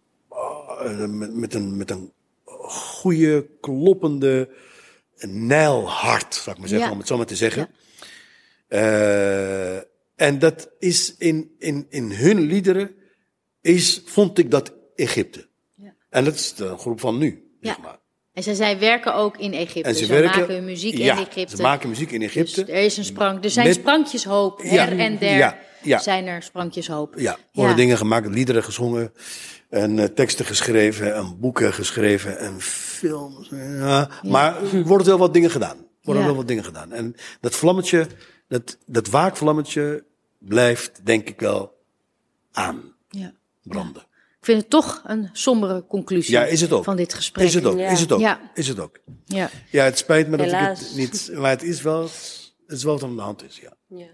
Speaker 3: uh, met, met, een, met een goede, kloppende nijlhart, zou ik maar zeggen,
Speaker 2: Ja.
Speaker 3: om het zo maar te zeggen. Uh, en dat is in, in, in hun liederen, is, vond ik dat Egypte.
Speaker 2: Ja.
Speaker 3: En dat is de groep van nu,
Speaker 2: Ja.
Speaker 3: zeg maar.
Speaker 2: En zij, zij werken ook in Egypte.
Speaker 3: En ze
Speaker 2: ze
Speaker 3: werken-
Speaker 2: maken hun muziek
Speaker 3: ja,
Speaker 2: in Egypte.
Speaker 3: ze maken muziek in Egypte.
Speaker 2: Dus er is een sprank. Er zijn
Speaker 3: Met-
Speaker 2: sprankjes hoop. Her
Speaker 3: Ja,
Speaker 2: en der
Speaker 3: ja, ja.
Speaker 2: zijn er sprankjes hoop.
Speaker 3: Ja, worden
Speaker 2: Ja.
Speaker 3: dingen gemaakt, liederen gezongen, en uh, teksten geschreven, en boeken geschreven, en films. Ja. Maar er worden wel wat dingen gedaan. Worden wel wat dingen gedaan. En dat vlammetje, dat, dat waakvlammetje blijft, denk ik wel, aan
Speaker 2: Ja.
Speaker 3: branden.
Speaker 2: Ik vind het toch een sombere conclusie
Speaker 3: Ja, is het ook.
Speaker 2: van dit gesprek.
Speaker 3: Is het ook,
Speaker 4: Ja.
Speaker 3: is het ook,
Speaker 2: Ja.
Speaker 3: is het ook.
Speaker 2: Ja.
Speaker 3: Ja, het spijt me dat ik het niet, maar het is wel, het is wel wat aan de hand is, ja.
Speaker 4: Ja.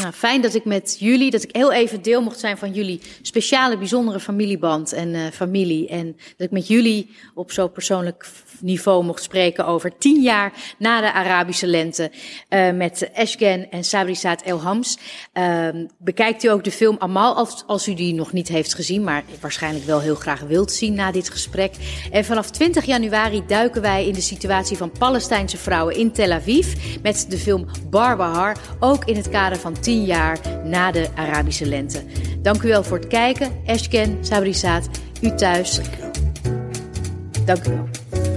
Speaker 2: Nou, fijn dat ik met jullie, dat ik heel even deel mocht zijn van jullie speciale, bijzondere familieband en eh, familie. En dat ik met jullie op zo persoonlijk niveau mocht spreken over tien jaar na de Arabische lente. eh, met Eshgen en Sabri El Hams. Ehm, bekijkt u ook de film Amal als, als u die nog niet heeft gezien, maar waarschijnlijk wel heel graag wilt zien na dit gesprek. En vanaf 20 januari duiken wij in de situatie van Palestijnse vrouwen in Tel Aviv met de film Barbahar, ook in het kader van 10 jaar na de Arabische lente. Dank u wel voor het kijken. Eshken, Sabri u thuis. Dank u wel.